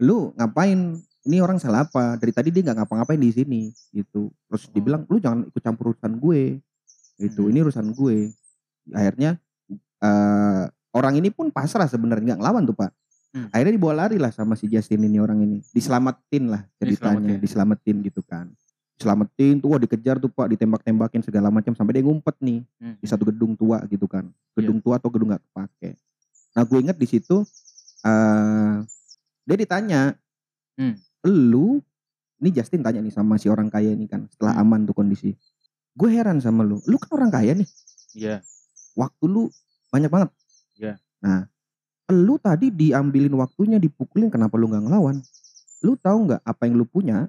lu ngapain? Ini orang salah apa? Dari tadi dia nggak ngapa-ngapain di sini gitu. Terus Oh. dibilang lu jangan ikut campur urusan gue. Gitu. Hmm. Ini urusan gue. Akhirnya eh orang ini pun pasrah sebenarnya nggak ngelawan tuh pak. Hmm. Akhirnya dibawa lari lah sama si Justin ini orang ini. Diselamatin lah ceritanya, Diselamatin. diselamatin gitu kan. Diselamatin tuh wah dikejar tuh Pak, ditembak-tembakin segala macam sampai dia ngumpet nih Hmm. di satu gedung tua gitu kan. Iya. Gedung tua atau gedung nggak kepake. Nah, gue inget di situ eh dia ditanya, Hmm. "Lu ini Justin tanya nih sama si orang kaya ini kan setelah Hmm. aman tuh kondisi. Gue heran sama lu. Lu kan orang kaya nih. Iya. Waktu lu banyak banget. Iya. Nah, lu tadi diambilin waktunya, dipukulin, kenapa lu nggak ngelawan? Lu tahu nggak apa yang lu punya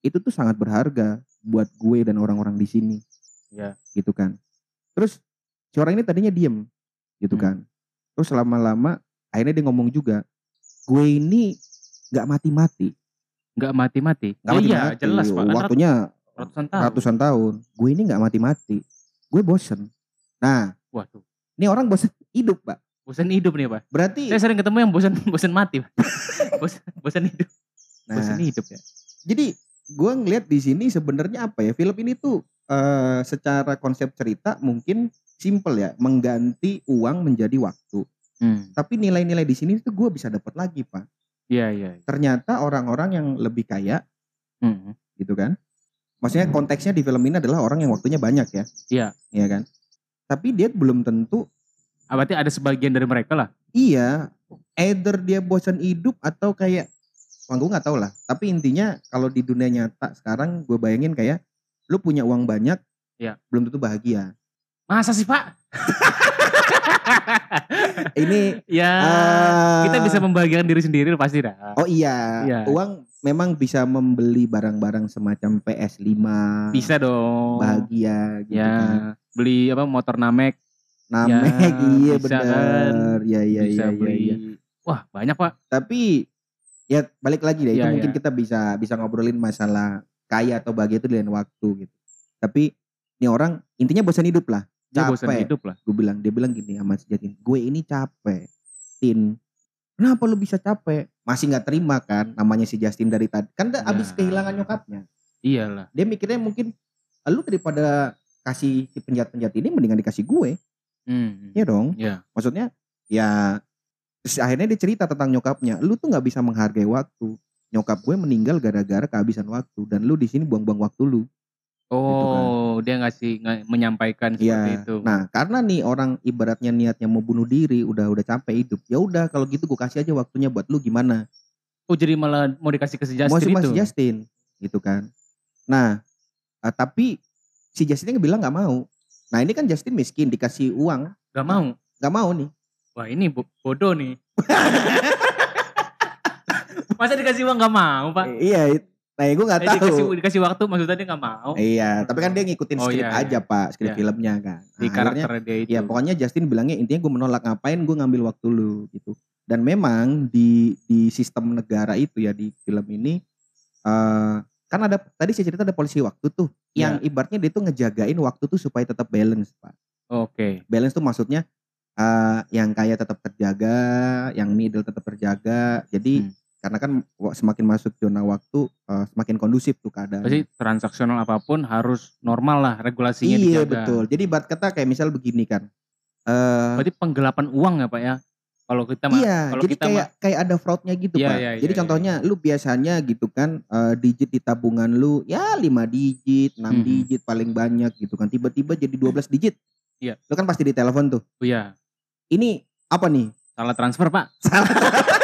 itu tuh sangat berharga buat gue dan orang-orang di sini, Iya. gitu kan? Terus si orang ini tadinya diem, gitu Hmm. kan? Terus lama-lama akhirnya dia ngomong juga, gue ini nggak mati-mati, Nggak mati-mati. nggak Ya, iya, mati-mati. jelas Pak. Waktunya ratusan tahun. ratusan tahun, gue ini nggak mati-mati, gue bosen. Nah, Waduh. ini orang bosen hidup, pak. Bosan hidup nih Pak. Berarti Saya sering ketemu yang bosan bosan mati Pak. bosan bosan hidup. Nah, Bosan hidup ya. jadi gue ngelihat di sini sebenarnya apa ya film ini tuh eh, secara konsep cerita mungkin simple ya mengganti uang menjadi waktu Hmm. tapi nilai-nilai di sini tuh gue bisa dapat lagi pak Iya, iya. ternyata orang-orang yang lebih kaya Hmm. gitu kan maksudnya konteksnya di film ini adalah orang yang waktunya banyak ya Iya. iya kan tapi dia belum tentu Ah, berarti ada sebagian dari mereka lah. iya either dia bosan hidup atau kayak Wah, gue nggak tahu lah tapi intinya kalau di dunia nyata sekarang gue bayangin kayak lu punya uang banyak Iya. belum tentu bahagia Masa sih Pak? ini ya, eh, kita bisa membahagiakan diri sendiri pasti dah. oh iya, Iya. uang memang bisa membeli barang-barang semacam PS5 Bisa dong. bahagia gitu ya, kan beli apa motor Namek Namek Ya, iya bener. kan. Ya bisa beli. iya. Wah banyak pak. Tapi ya balik lagi deh itu Iya, mungkin iya. kita bisa bisa ngobrolin masalah kaya atau bahagia itu di lain waktu gitu. Tapi ini orang intinya bosan hidup lah. Dia Capek. hidup lah. Gue bilang dia bilang gini sama si Jatin, gue ini capek. Tin, kenapa lu bisa capek? Masih nggak terima kan namanya si Justin dari tadi. Kan dia Ya. abis kehilangan nyokapnya. Iyalah. Dia mikirnya mungkin lu daripada kasih si penjahat-penjahat ini mendingan dikasih gue. Hmm. Iya dong. Ya. Maksudnya ya terus akhirnya dia cerita tentang nyokapnya. Lu tuh nggak bisa menghargai waktu. Nyokap gue meninggal gara-gara kehabisan waktu dan lu di sini buang-buang waktu lu. Oh dia ngasih nga- menyampaikan seperti kan. Iya. itu. Nah, karena nih orang ibaratnya niatnya mau bunuh diri, udah udah capek hidup. Ya udah kalau gitu gue kasih aja waktunya buat lu gimana? Oh jadi malah mau dikasih ke si mau Justin itu. si Justin gitu kan. Nah, eh, tapi si Justinnya bilang nggak mau. Nah, ini kan Justin miskin dikasih uang, Gak mau. nggak mau nih. Wah ini bo- bodoh nih. Masa dikasih uang gak mau pak? Iya, nah gue nggak Eh, dikasih, tahu. dikasih waktu maksudnya dia gak mau. Iya, tapi kan dia ngikutin Oh, skrip iya, aja iya. pak, skrip Iya. filmnya kan. Di Nah, akhirnya, karakter dia itu. ya pokoknya Justin bilangnya intinya gue menolak ngapain gue ngambil waktu lu gitu. Dan memang di di sistem negara itu ya di film ini eh kan ada tadi saya cerita ada polisi waktu tuh yang Iya. ibaratnya dia tuh ngejagain waktu tuh supaya tetap balance pak. Oke. Balance tuh maksudnya eh yang kaya tetap terjaga, yang middle tetap terjaga. Jadi Hmm. Karena kan semakin masuk zona waktu eh, semakin kondusif tuh keadaan. Pasti transaksional apa pun harus normal lah regulasinya Iya dijaga. betul. Jadi ibarat kata kayak misal begini kan. Eh Berarti penggelapan uang ya pak ya? Kalau kita iya, kalau jadi kita kayak kayak ada fraudnya gitu Iya, pak. iya, jadi iya, contohnya lu biasanya gitu kan eh, digit di tabungan lu ya 5 digit, 6 Mhm. digit paling banyak gitu kan. Tiba-tiba jadi 12 digit. Iya. Lu kan pasti di telepon tuh. oh iya Ini apa nih? salah transfer pak.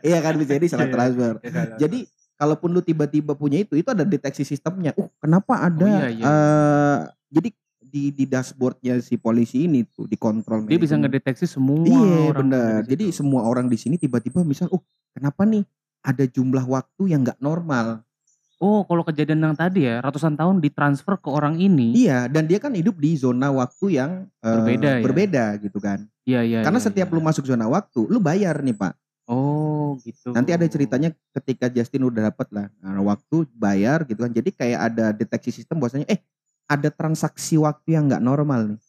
Iya kan bisa jadi salah Iya, iya. transfer. Jadi kalaupun lu tiba-tiba punya itu, itu ada deteksi sistemnya. Uh, kenapa ada? Oh, iya, iya. eh, jadi di di dashboardnya si polisi ini tuh dikontrol. dia bisa manajemen. ngedeteksi semua Iya orang benar. Jadi semua orang di sini tiba-tiba misal, oh kenapa nih ada jumlah waktu yang nggak normal? oh kalau kejadian yang tadi ya ratusan tahun ditransfer ke orang ini. Iya, dan dia kan hidup di zona waktu yang eh, Berbeda ya? berbeda gitu kan. Iya iya. Karena iya, setiap iya. lu masuk zona waktu, lu bayar nih pak. Oh gitu. Nanti ada ceritanya ketika Justin udah dapet lah nah, waktu bayar gitu kan. Jadi kayak ada deteksi sistem bahwasanya eh ada transaksi waktu yang nggak normal nih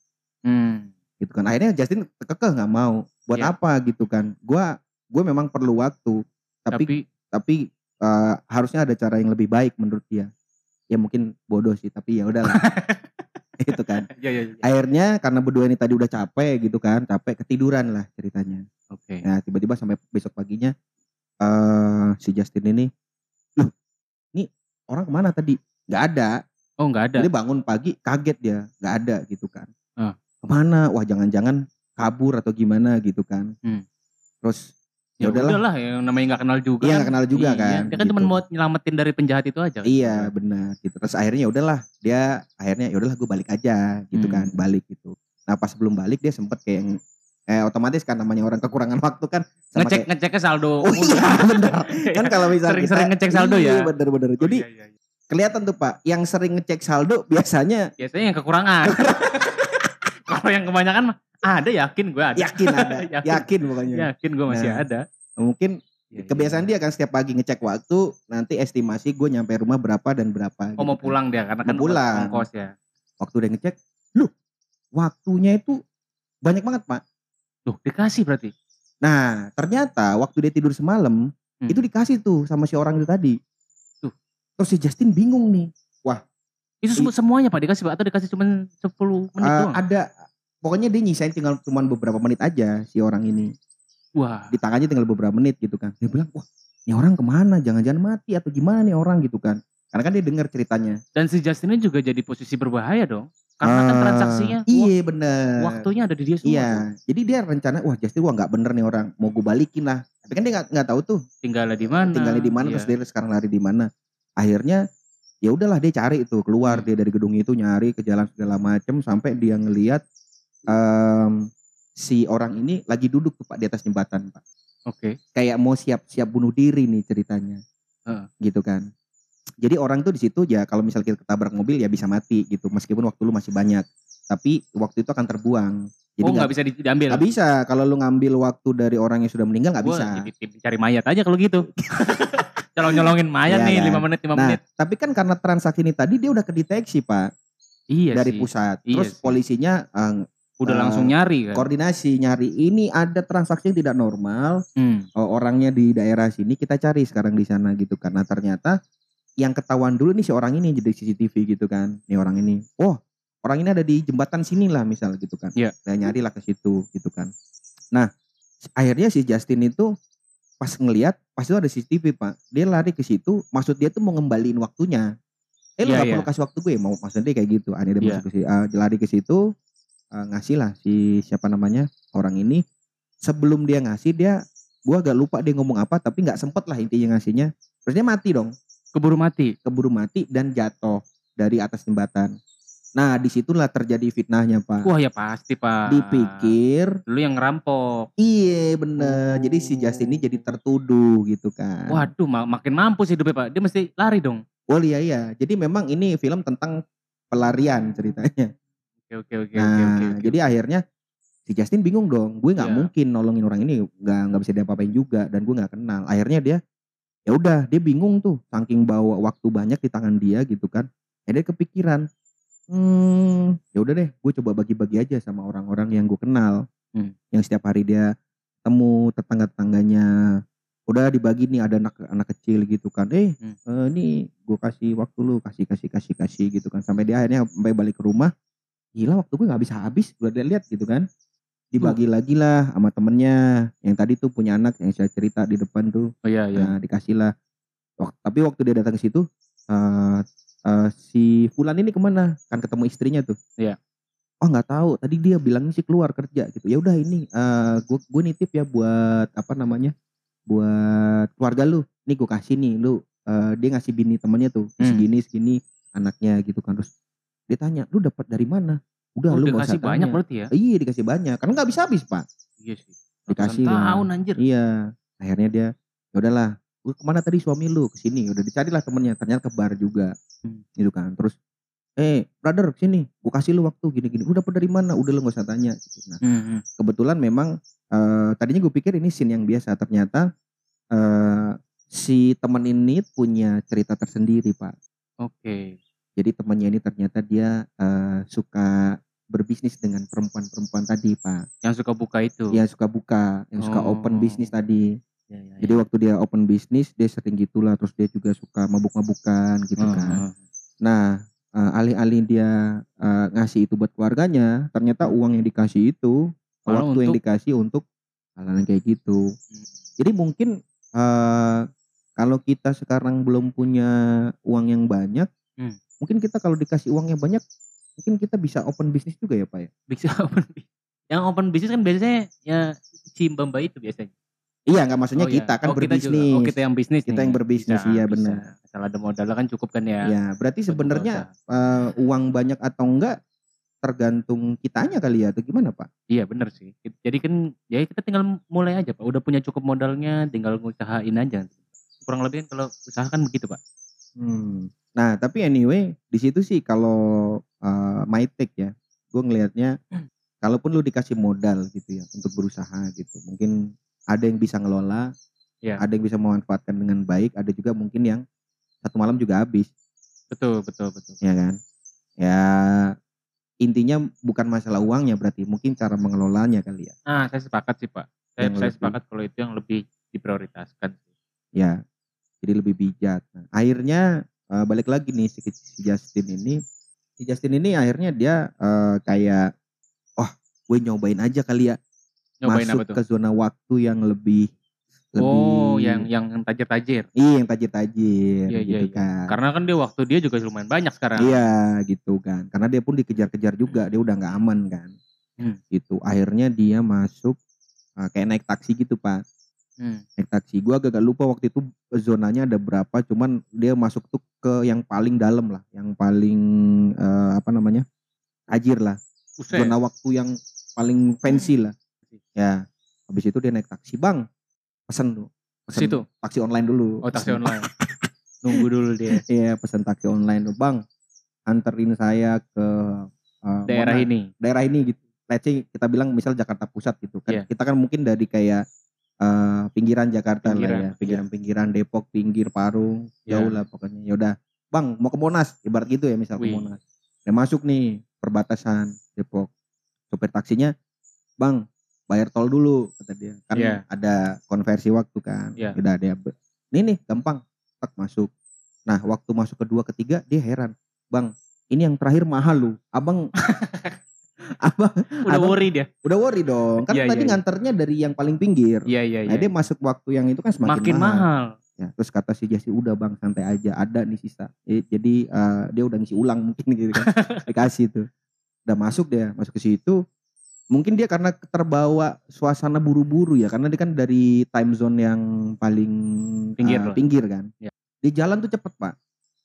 Hmm. gitu kan. Akhirnya Justin kekeh nggak mau. Buat Iya. apa gitu kan? Gua gue memang perlu waktu, tapi Tapi tapi eh, harusnya ada cara yang lebih baik menurut dia. Ya mungkin bodoh sih, tapi ya udahlah. itu kan. Iya iya. iya. Akhirnya karena berdua ini tadi udah capek gitu kan, capek ketiduran lah ceritanya. Oke. Nah tiba-tiba sampai besok paginya eh si Justin ini, loh, ini orang ke mana tadi? Nggak ada. Oh nggak ada. Jadi bangun pagi kaget dia, nggak ada gitu kan. Ah. Ke mana? Wah jangan-jangan kabur atau gimana gitu kan. Hmm. Terus Ya ya udahlah. udahlah yang namanya nggak kenal juga. Iya kan. nggak kenal juga Iya, kan. Dia kan cuma gitu. mau nyelamatin dari penjahat itu aja. kan. Iya benar gitu. Terus akhirnya ya udahlah dia akhirnya ya udahlah gue balik aja gitu Hmm. kan balik gitu. Nah pas sebelum balik dia sempet kayak eh otomatis kan namanya orang kekurangan waktu kan sama Ngecek kayak, ngeceknya saldo. oh iya bener kan kalau misalnya Sering-sering ngecek saldo iya, ya? bener-bener Oh, jadi iya, iya, iya. kelihatan tuh pak yang sering ngecek saldo biasanya biasanya yang kekurangan. Kalau yang kebanyakan mah ada yakin gue ada. yakin ada Yakin. yakin pokoknya Yakin gue masih Nah, ada. mungkin Iya, kebiasaan iya. dia kan setiap pagi ngecek waktu nanti estimasi gue nyampe rumah berapa dan berapa Oh gitu mau kan. pulang dia karena Mau kan pulang. ongkos ya. waktu udah ngecek lu waktunya itu banyak banget pak Tuh dikasih berarti. Nah, ternyata waktu dia tidur semalam, Hmm. itu dikasih tuh sama si orang itu tadi. Tuh. Terus si Justin bingung nih. Itu semua- semuanya Pak dikasih Pak atau dikasih cuma 10 menit Eh, doang? ada pokoknya dia nyisain tinggal cuma beberapa menit aja si orang ini. Wah. Di tangannya tinggal beberapa menit gitu kan. Dia bilang, "Wah, ini orang ke mana? Jangan-jangan mati atau gimana nih orang gitu kan." Karena kan dia dengar ceritanya. Dan si Justin ini juga jadi posisi berbahaya dong. Karena kan Eh, transaksinya Iya, bener. wak- waktunya ada di dia semua. tuh. Iya, jadi dia rencana, wah Justin wah nggak bener nih orang, mau gue balikin lah. Tapi kan dia nggak nggak tahu tuh Tinggalnya di mana? tinggalnya di mana Iya. terus dia sekarang lari di mana akhirnya ya udahlah dia cari itu keluar Hmm. dia dari gedung itu nyari ke jalan segala macem sampai dia ngelihat em, si orang ini lagi duduk tuh pak di atas jembatan pak Oke. kayak mau siap-siap bunuh diri nih ceritanya Heeh. gitu kan jadi orang tuh di situ ya kalau misal kita ketabrak mobil ya bisa mati gitu meskipun waktu lu masih banyak tapi waktu itu akan terbuang. Jadi oh nggak bisa di- diambil. nggak bisa kalau lu ngambil waktu dari orang yang sudah meninggal nggak bisa. cari mayat aja kalau gitu. Colong nyolongin mayat Iya nih kan? 5 menit 5 Nah, menit. tapi kan karena transaksi ini tadi dia udah kedeteksi pak Iya dari sih. pusat. Iya Terus sih. polisinya eh, Udah eh, langsung nyari kan. koordinasi nyari ini ada transaksi yang tidak normal. Hmm. Oh, orangnya di daerah sini kita cari sekarang di sana gitu karena ternyata yang ketahuan dulu nih si orang ini jadi CCTV gitu kan. Nih orang ini. Oh, orang ini ada di jembatan sini lah misal gitu kan. Iya. Saya nyari lah ke situ gitu kan. Nah, akhirnya si Justin itu pas ngelihat pas itu ada CCTV pak dia lari ke situ maksud dia tuh mau ngembaliin waktunya eh lu Iya, gak iya. perlu kasih waktu gue mau maksudnya dia kayak gitu akhirnya dia Iya. masuk ke situ ah, dia lari ke situ ah, ngasih lah si siapa namanya orang ini sebelum dia ngasih dia gua agak lupa dia ngomong apa tapi nggak sempet lah intinya ngasihnya terus dia mati dong Keburu mati. keburu mati dan jatuh dari atas jembatan nah di situlah terjadi fitnahnya pak Wah ya pasti pak. dipikir Lu yang ngerampok. iya bener jadi si Justin ini jadi tertuduh gitu kan Waduh ma- makin mampus hidupnya pak. Dia mesti lari dong. oh iya iya jadi memang ini film tentang pelarian ceritanya Oke oke oke nah oke oke. oke. jadi akhirnya si Justin bingung dong gue nggak Iya. mungkin nolongin orang ini nggak nggak bisa diapa-apain juga dan gue nggak kenal akhirnya dia ya udah dia bingung tuh saking bawa waktu banyak di tangan dia gitu kan. Ya dia kepikiran hmm ya udah deh gue coba bagi-bagi aja sama orang-orang yang gue kenal Hmm. yang setiap hari dia temu tetangga-tetangganya. Udah dibagi nih ada anak anak kecil gitu kan. Eh Hmm. eh, ini gue kasih waktu lu kasih kasih kasih kasih gitu kan. Sampai dia akhirnya sampai balik ke rumah gila waktu gue nggak bisa habis udah dia lihat gitu kan dibagi lagi lah sama temennya. Yang tadi tuh punya anak yang saya cerita di depan tuh. Oh iya iya. nah dikasih lah tapi waktu dia datang ke situ eh eh, si Fulan ini ke mana? Kan ketemu istrinya tuh. Iya. oh nggak tahu. Tadi dia bilangnya sih keluar kerja gitu. Ya udah ini eh gue gue nitip ya buat apa namanya buat keluarga lu. Nih gue kasih nih lu eh, dia ngasih bini temennya tuh. Hmm. segini segini anaknya gitu kan. Terus dia tanya lu dapat dari mana udah Oh, lu dikasih banyak tanya. berarti ya. iya dikasih banyak karena nggak bisa habis pak Iya sih. Dikasih lah. tahun anjir. Iya, akhirnya dia ya udahlah, lu ke mana tadi suami lu ke sini, udah dicarilah temennya, ternyata ke bar juga, Hmm. gitu kan. Terus, eh brother sini, gua kasih lu waktu gini-gini, udah dapat dari mana? Udah lu gak usah tanya. Gitu. Nah, Hmm, hmm. kebetulan memang eh, tadinya gue pikir ini scene yang biasa, ternyata eh, si teman ini punya cerita tersendiri pak. Oke. Jadi temannya ini ternyata dia eh, suka berbisnis dengan perempuan-perempuan tadi pak, Yang suka buka itu. yang suka buka, yang suka open Oh. bisnis tadi. Iya, iya, Jadi waktu dia open bisnis dia sering gitulah terus dia juga suka mabuk-mabukan gitu iya. kan. Heeh. Nah, eh, alih-alih dia eh, ngasih itu buat keluarganya, ternyata uang yang dikasih itu Malah waktu yang untuk- dikasih untuk hal yang kayak gitu. Hmm. Jadi mungkin eh, kalau kita sekarang belum punya uang yang banyak, Hmm. Mungkin kita kalau dikasih uang yang banyak, mungkin kita bisa open bisnis juga ya pak ya. Bisa open bis- Yang open bisnis kan biasanya ya si mbak itu biasanya. Iya nggak maksudnya Oh, iya. kita kan Oh, kita juga. berbisnis. Oh kita yang bisnis Kita nih. yang berbisnis, iya, benar. Asal ada modalnya kan cukup kan ya. Ya, berarti sebenarnya eh, uang banyak atau enggak tergantung kitanya kali ya atau gimana Pak? Iya benar sih. Jadi kan ya kita tinggal mulai aja pak. Udah punya cukup modalnya, tinggal ngusahain aja. Kurang lebih kan kalau usaha kan begitu pak. Hmm. Nah tapi anyway di situ sih kalau eh, my take ya, gue ngelihatnya kalaupun lu dikasih modal gitu ya untuk berusaha gitu, mungkin ada yang bisa ngelola, Iya. ada yang bisa memanfaatkan dengan baik, ada juga mungkin yang satu malam juga habis, Betul betul betul. ya kan? Ya intinya bukan masalah uangnya berarti, mungkin cara mengelolanya kali ya. Ah saya sepakat sih pak. Saya, Yang saya lebih- sepakat kalau itu yang lebih diprioritaskan. ya jadi lebih bijak nah, akhirnya eh, balik lagi nih si, si Justin ini si Justin ini akhirnya dia eh, kayak wah gue nyobain aja kali ya Nyobain masuk apa tuh? ke zona waktu yang lebih lebih Oh yang yang tajir-tajir. iya yang tajir-tajir Iya, iya, gitu iya. kan Karena kan dia waktu dia juga lumayan banyak sekarang. iya gitu kan karena dia pun dikejar-kejar juga dia udah nggak aman kan Hmm. gitu akhirnya dia masuk eh, kayak naik taksi gitu pak Hmm. naik taksi. Gua agak lupa waktu itu zonanya ada berapa, cuman dia masuk tuh ke yang paling dalam lah, yang paling eh, apa namanya? tajir lah. Buset. Zona waktu yang paling fancy lah. Ya. Habis itu dia naik taksi, "Bang." Pesen tuh. Pesen Situ? taksi online dulu. Oh taksi Pesen. online. Nunggu dulu dia. Iya, pesan taksi online tuh, "Bang. Anterin saya ke eh, Daerah mana- ini. daerah ini gitu. Let's say kita bilang misal Jakarta Pusat gitu kan. Iya. Kita kan mungkin dari kayak eh, pinggiran Jakarta Pinggiran, lah ya, pinggiran-pinggiran Depok, pinggir Parung, jauh Iya. lah pokoknya. Ya udah, Bang, mau ke Monas, ibarat gitu ya misal ke. Monas. Udah masuk nih perbatasan Depok. Sopir taksinya, "Bang, bayar tol dulu," kata dia. Kan Iya. ada konversi waktu kan. Iya. Udah dia Nih nih, gampang. Tak masuk. Nah, waktu masuk kedua ketiga dia heran. "Bang, ini yang terakhir mahal lu. Abang Abang Udah Abang- worry dia. udah worry dong. Kan Iya, tadi iya, iya. nganternya dari yang paling pinggir. Iya iya Nah, iya. dia masuk waktu yang itu kan semakin Makin mahal. Ya, terus kata si Jesse udah bang santai aja ada nih sisa. Eh, Jadi eh, dia udah ngisi ulang mungkin gitu kan. Dikasih tuh. Udah masuk dia, masuk ke situ. Mungkin dia karena terbawa suasana buru-buru ya karena dia kan dari time zone yang paling Pinggir lah. pinggir kan. Ya. Di jalan tuh cepet pak.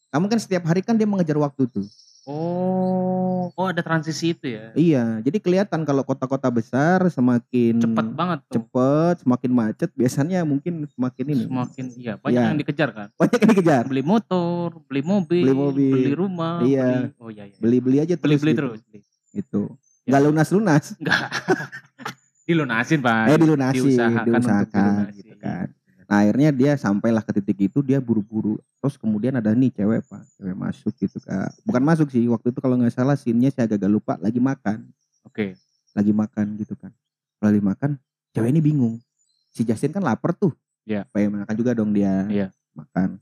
Kamu kan setiap hari kan dia mengejar waktu tuh. Oh, oh ada transisi itu ya. Iya, jadi kelihatan kalau kota-kota besar semakin Cepet banget tuh. cepet, semakin macet, biasanya mungkin semakin ini. Semakin iya, banyak Iya. yang dikejar kan. banyak yang dikejar. Beli motor, beli mobil, Beli mobil. beli rumah, Iya. beli oh iya iya. Beli-beli aja terus. Beli-beli gitu. terus. Beli. Itu. Ya. Nggak lunas-lunas. Enggak. Dilunasin, Pak. Eh dilunasin, diusahakan untuk diusahakan dilunasi. gitu kan. Nah, akhirnya dia sampailah ke titik itu dia buru-buru. Terus kemudian ada nih cewek pak, cewek masuk gitu kak. Bukan masuk sih, waktu itu kalau nggak salah scene-nya saya agak lupa lagi makan, Oke. lagi makan gitu kan. Lagi makan, cewek ini bingung. Si Justin kan lapar tuh. Iya. Pengen makan juga dong dia. Iya. Makan.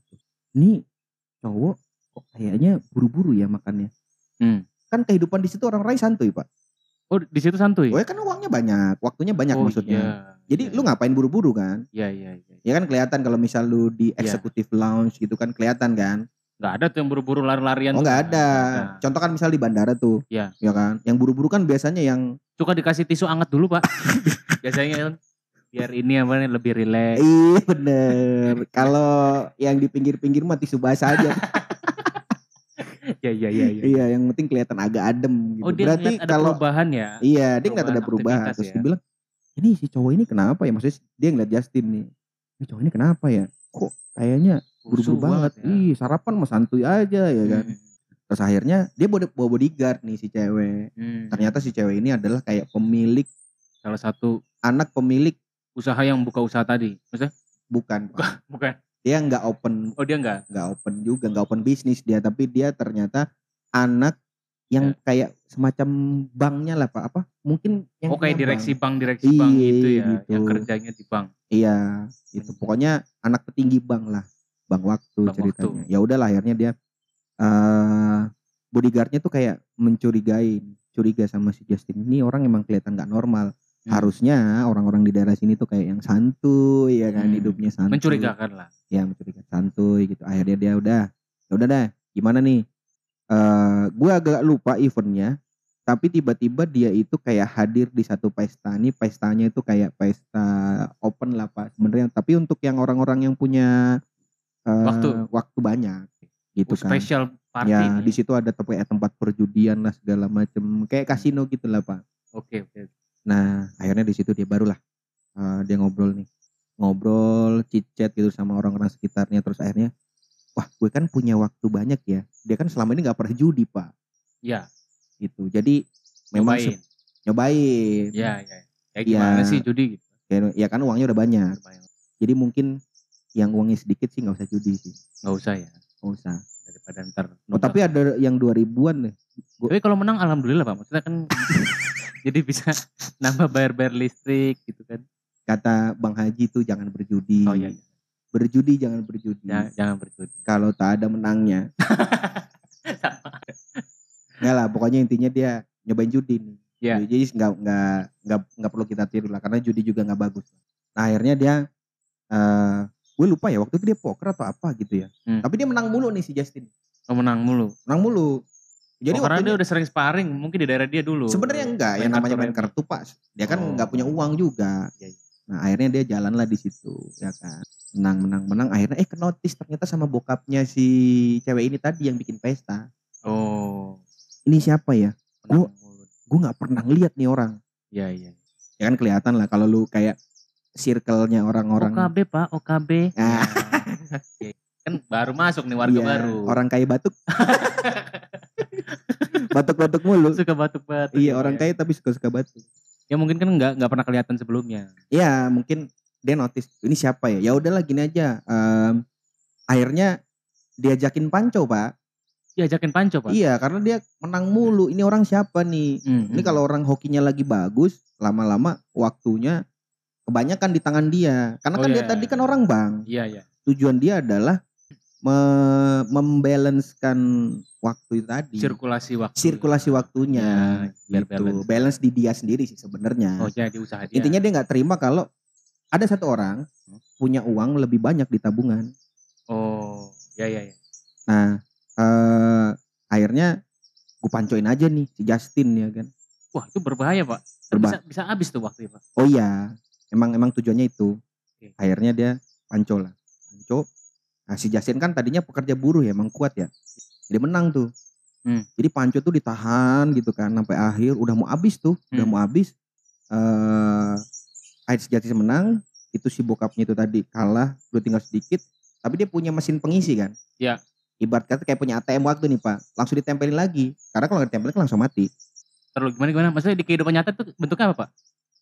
Ini cowok kok kayaknya buru-buru ya makannya. Hmm. Kan kehidupan di situ orang-orang santuy pak. Oh, di situ santuy. Oh ya kan uangnya banyak, waktunya banyak oh, maksudnya. Iya. Jadi iya. lu ngapain buru-buru kan? Iya, iya, iya. Ya kan kelihatan kalau misal lu di Iya. executive lounge gitu kan kelihatan kan? Enggak ada tuh yang buru-buru lari-larian. Oh nggak ada. Nggak Contoh kan misal di bandara tuh. Iya. Ya kan? Yang buru-buru kan biasanya yang Suka dikasih tisu anget dulu, Pak. Biasanya kan biar ini apa nih lebih rileks. Iya bener. Kalau yang di pinggir-pinggir mah tisu basah aja. Iya, iya, iya, iya. iya, yang penting kelihatan agak adem gitu. Oh, dia Berarti ada kalau perubahan ya. iya, dia ngeliat ada perubahan Terus ya. dia bilang, "Ini si cowok ini kenapa ya?" Maksudnya dia ngeliat Justin nih. Ini cowok ini kenapa ya? Kok kayaknya buru-buru banget. ya. Ih, sarapan mah santuy aja ya kan. Hmm, Terus akhirnya dia bawa bawa bodyguard nih si cewek. hmm. Ternyata si cewek ini adalah kayak pemilik salah satu anak pemilik usaha yang buka usaha tadi. Maksudnya? bukan Pak. Bukan. Dia nggak open Oh, dia enggak. nggak open juga nggak open bisnis dia tapi dia ternyata anak yang Ya. kayak semacam banknya lah pak apa mungkin yang Oh, kayak direksi bank. bank, direksi bank Iya, gitu ya, gitu. yang kerjanya di bank. iya itu pokoknya anak petinggi bank lah bank waktu Bank ceritanya ya udahlah akhirnya dia eh bodyguardnya tuh kayak mencurigai curiga sama si Justin ini orang emang kelihatan nggak normal Hmm. harusnya orang-orang di daerah sini tuh kayak yang santuy ya kan Hmm. hidupnya santuy Mencurigakan lah. ya mencurigakan santuy gitu akhirnya dia udah ya udah dah gimana nih eh gue agak lupa eventnya tapi tiba-tiba dia itu kayak hadir di satu pesta nih pestanya itu kayak pesta open lah pak sebenarnya tapi untuk yang orang-orang yang punya eh, Waktu. waktu banyak gitu Oh, kan special party ya di situ ada tempat tempat perjudian lah segala macem kayak kasino gitu lah pak Oke, oke. Nah, akhirnya di situ dia barulah eh, dia ngobrol nih. Ngobrol, chit-chat gitu sama orang-orang sekitarnya terus akhirnya wah, gue kan punya waktu banyak ya. Dia kan selama ini nggak pernah judi, Pak. Iya, Gitu. Jadi memang nyobain. nyobain. Iya, iya. Kayak Iya. gimana sih judi gitu. Ya, ya kan uangnya udah banyak. Lumayan. Jadi mungkin yang uangnya sedikit sih nggak usah judi sih. Nggak usah ya, Nggak usah. daripada ntar. Oh, tapi ada yang 2000-an nih. Tapi kalau menang alhamdulillah Pak. Maksudnya kan jadi bisa nambah bayar-bayar listrik gitu kan. Kata Bang Haji tuh jangan berjudi. Oh iya, iya. Berjudi jangan berjudi. Jangan, jangan berjudi. Kalau tak ada menangnya. Nggak lah, pokoknya intinya dia nyobain judi nih. Iya. Jadi nggak nggak nggak nggak perlu kita tiru lah karena judi juga nggak bagus. Nah akhirnya dia, eh gue lupa ya waktu itu dia poker atau apa gitu ya. Hmm. Tapi dia menang mulu nih si Justin. Oh, menang mulu. Menang mulu. Jadi oh, karena dia udah sering sparring, mungkin di daerah dia dulu. sebenarnya enggak, yang Main namanya kartu main remi. kartu pak. Dia kan Oh. nggak punya uang juga. Iya. Nah akhirnya dia jalan lah di situ, ya kan. Menang, menang, menang. Akhirnya eh kenotis ternyata sama bokapnya si cewek ini tadi yang bikin pesta. Oh, Ini siapa ya? menang mulu. Gue nggak pernah lihat nih orang. Iya, iya. ya kan kelihatan lah kalau lu kayak circle-nya orang-orang OKB Pak, OKB. Ah. Ya. kan baru masuk nih warga Iya, baru. orang kayak batuk batuk-batuk mulu. Suka batuk-batuk. Iya gitu orang ya. kaya tapi suka-suka batuk. Ya mungkin kan nggak nggak pernah kelihatan sebelumnya. Iya mungkin dia notice ini siapa ya? Ya udahlah gini aja. Em, akhirnya diajakin panco pak. Diajakin panco pak. Iya karena dia menang mulu. Ini orang siapa nih? Hmm, Ini hmm. kalau orang hokinya lagi bagus, lama-lama waktunya kebanyakan di tangan dia. Karena Oh, kan dia iya. tadi kan orang bang. Iya iya. Tujuan dia adalah me- membalancekan waktu itu tadi. Sirkulasi waktu. Sirkulasi waktunya. Ya, biar gitu. balance. balance. di dia sendiri sih sebenarnya. Oh jadi usaha dia. Intinya dia nggak terima kalau ada satu orang punya uang lebih banyak di tabungan. Oh ya ya ya. Nah, eh, akhirnya gue pancoin aja nih si Justin ya kan. Wah itu berbahaya pak. Berba- Bisa bisa habis tuh waktu pak. Oh iya, emang emang tujuannya itu. Oke. Akhirnya dia panco lah. Panco. Nah si Justin kan tadinya pekerja buruh ya, emang kuat ya. Jadi menang tuh. Hmm. Jadi panco tuh ditahan gitu kan sampai akhir udah mau habis tuh, udah Hmm. mau habis. Eh akhir si Justin menang, itu si bokapnya itu tadi kalah, udah tinggal sedikit. Tapi dia punya mesin pengisi kan. Ya. Ibarat kata kayak punya ATM waktu nih pak, langsung ditempelin lagi. Karena kalau nggak ditempelin kan langsung mati. Terus gimana gimana? Maksudnya di kehidupan nyata tuh bentuknya apa pak?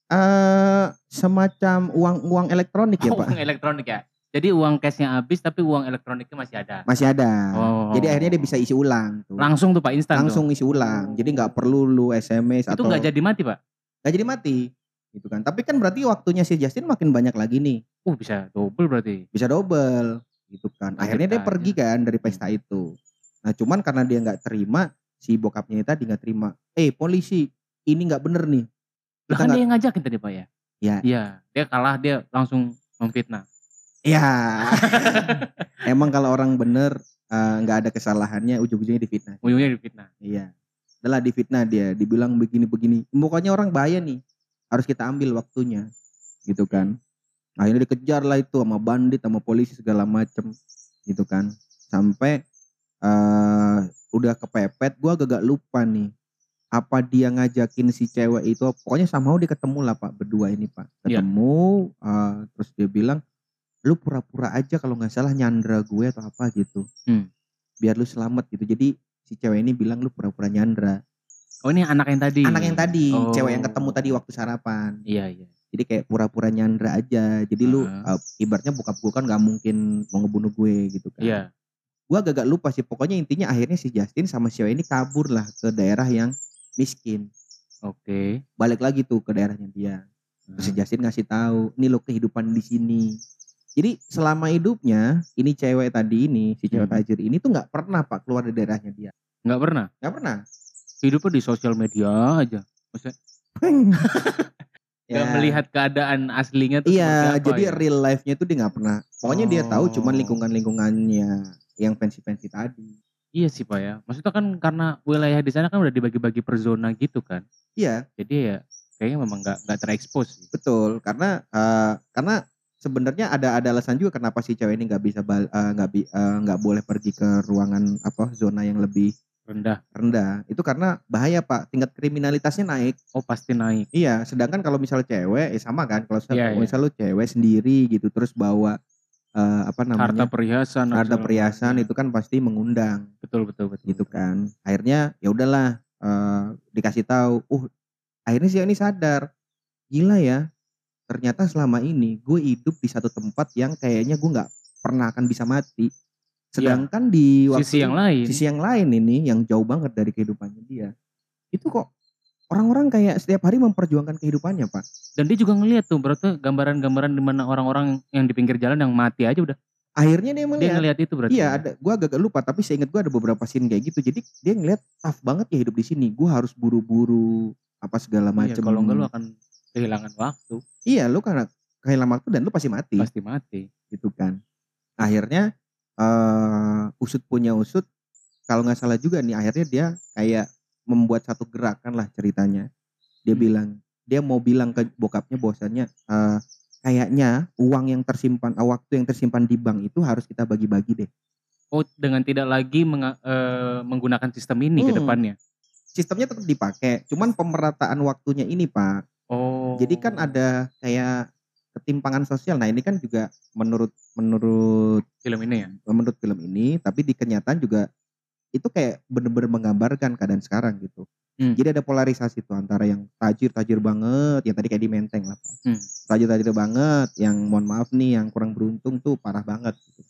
eh semacam uang uang elektronik ya pak. uang elektronik ya. Jadi uang cashnya habis tapi uang elektroniknya masih ada. Masih ada. Oh. Jadi akhirnya dia bisa isi ulang tuh. Langsung tuh pak instan. Langsung tuh. isi ulang. Jadi nggak perlu lu SMS Itu atau nggak jadi mati pak? nggak jadi mati. Gitu kan. Tapi kan berarti waktunya si Justin makin banyak lagi nih. Uh bisa double berarti. Bisa double gitu kan. Akhirnya dia pergi kan dari pesta itu. Nah, cuman karena dia nggak terima, si bokapnya tadi nggak terima. Eh, polisi, ini nggak bener nih. Lah Kita kan nggak dia yang ngajakin tadi pak ya? Ya. Iya. Dia kalah dia langsung memfitnah. Ya. Emang kalau orang bener eh, nggak ada kesalahannya ujung-ujungnya difitnah. Ujungnya difitnah. Iya. Adalah difitnah dia, dibilang begini-begini. Pokoknya orang bahaya nih. Harus kita ambil waktunya. Gitu kan. Akhirnya dikejar lah itu sama bandit, sama polisi segala macem. Gitu kan. Sampai eh udah kepepet, gua agak lupa nih. Apa dia ngajakin si cewek itu, pokoknya sama dia ketemu lah pak, berdua ini pak. Iya. Ketemu, eh, terus dia bilang, lu pura-pura aja kalau nggak salah nyandra gue atau apa gitu. Hmm. Biar lu selamat gitu. Jadi si cewek ini bilang lu pura-pura nyandra. Oh ini anak yang tadi. Anak yang tadi, Oh. cewek yang ketemu tadi waktu sarapan. Iya iya. Jadi kayak pura-pura nyandra aja. Jadi lu Ah. uh, ibaratnya bokap gue kan nggak mungkin mau ngebunuh gue gitu kan. Iya. Gue agak lupa sih. Pokoknya intinya akhirnya si Justin sama si cewek ini kabur lah ke daerah yang miskin. Oke. Balik lagi tuh ke daerahnya dia. Terus si Hmm. Justin ngasih tahu, ini lo kehidupan di sini. Jadi selama hidupnya ini cewek tadi ini, si cewek Hmm. tajir ini tuh nggak pernah pak keluar dari daerahnya dia. Nggak pernah. Nggak pernah. Hidupnya di sosial media aja. Maksudnya nggak melihat keadaan aslinya tuh Ya. Iya, apa jadi ya? real life-nya tuh dia nggak pernah. Pokoknya dia tahu cuman Oh. lingkungan-lingkungannya yang fancy-fancy tadi. Iya sih pak ya. Maksudnya kan karena wilayah di sana kan udah dibagi-bagi per zona gitu kan. Iya, Jadi ya kayaknya memang nggak nggak terekspos. betul. Karena eh, karena sebenarnya ada ada alasan juga kenapa si cewek ini nggak bisa eh, nggak eh, nggak boleh pergi ke ruangan apa zona yang lebih Rendah. rendah. Itu karena bahaya pak, tingkat kriminalitasnya naik. Oh pasti naik. Iya, sedangkan kalau misalnya cewek, eh sama kan. Kalau Iya, iya. misal lu cewek sendiri gitu, terus bawa eh, apa Harta namanya perhiasan. apa harta perhiasan itu kan pasti mengundang. Betul betul betul. gitu betul. kan akhirnya ya udahlah eh, dikasih tahu uh akhirnya si ini sadar gila ya ternyata selama ini gue hidup di satu tempat yang kayaknya gue nggak pernah akan bisa mati sedangkan di waktu Iya. Sisi yang lain. sisi yang lain ini yang jauh banget dari kehidupannya dia itu kok orang-orang kayak setiap hari memperjuangkan kehidupannya pak Dan dia juga ngeliat tuh berarti gambaran-gambaran di mana orang-orang yang di pinggir jalan yang mati aja udah. akhirnya dia Dia melihat ngeliat itu berarti. Iya, ya? ada. Gua agak lupa, tapi seingat gua ada beberapa scene kayak gitu. Jadi dia ngeliat tough banget ya hidup di sini. Gua harus buru-buru apa segala Iya, macam. kalau enggak lu akan kehilangan waktu. Iya, lu karena kehilangan waktu dan lu pasti mati, Pasti mati. gitu kan. Akhirnya eh usut punya usut. Kalau nggak salah juga nih, akhirnya dia kayak membuat satu gerakan lah ceritanya. Dia Hmm. bilang, dia mau bilang ke bokapnya bahwasannya eh kayaknya uang yang tersimpan, eh, waktu yang tersimpan di bank itu harus kita bagi-bagi deh. Oh, dengan tidak lagi menga- eh, menggunakan sistem ini ke Hmm. depannya. sistemnya tetap dipakai, cuman pemerataan waktunya ini pak. Oh. Jadi kan ada kayak ketimpangan sosial. Nah ini kan juga menurut menurut film ini ya. menurut film ini, tapi di kenyataan juga itu kayak bener-bener menggambarkan keadaan sekarang gitu. Hmm. Jadi ada polarisasi tuh antara yang tajir-tajir banget, yang tadi kayak di Menteng lah Pak. Hmm. Tajir-tajir banget, yang mohon maaf nih yang kurang beruntung tuh parah banget gitu.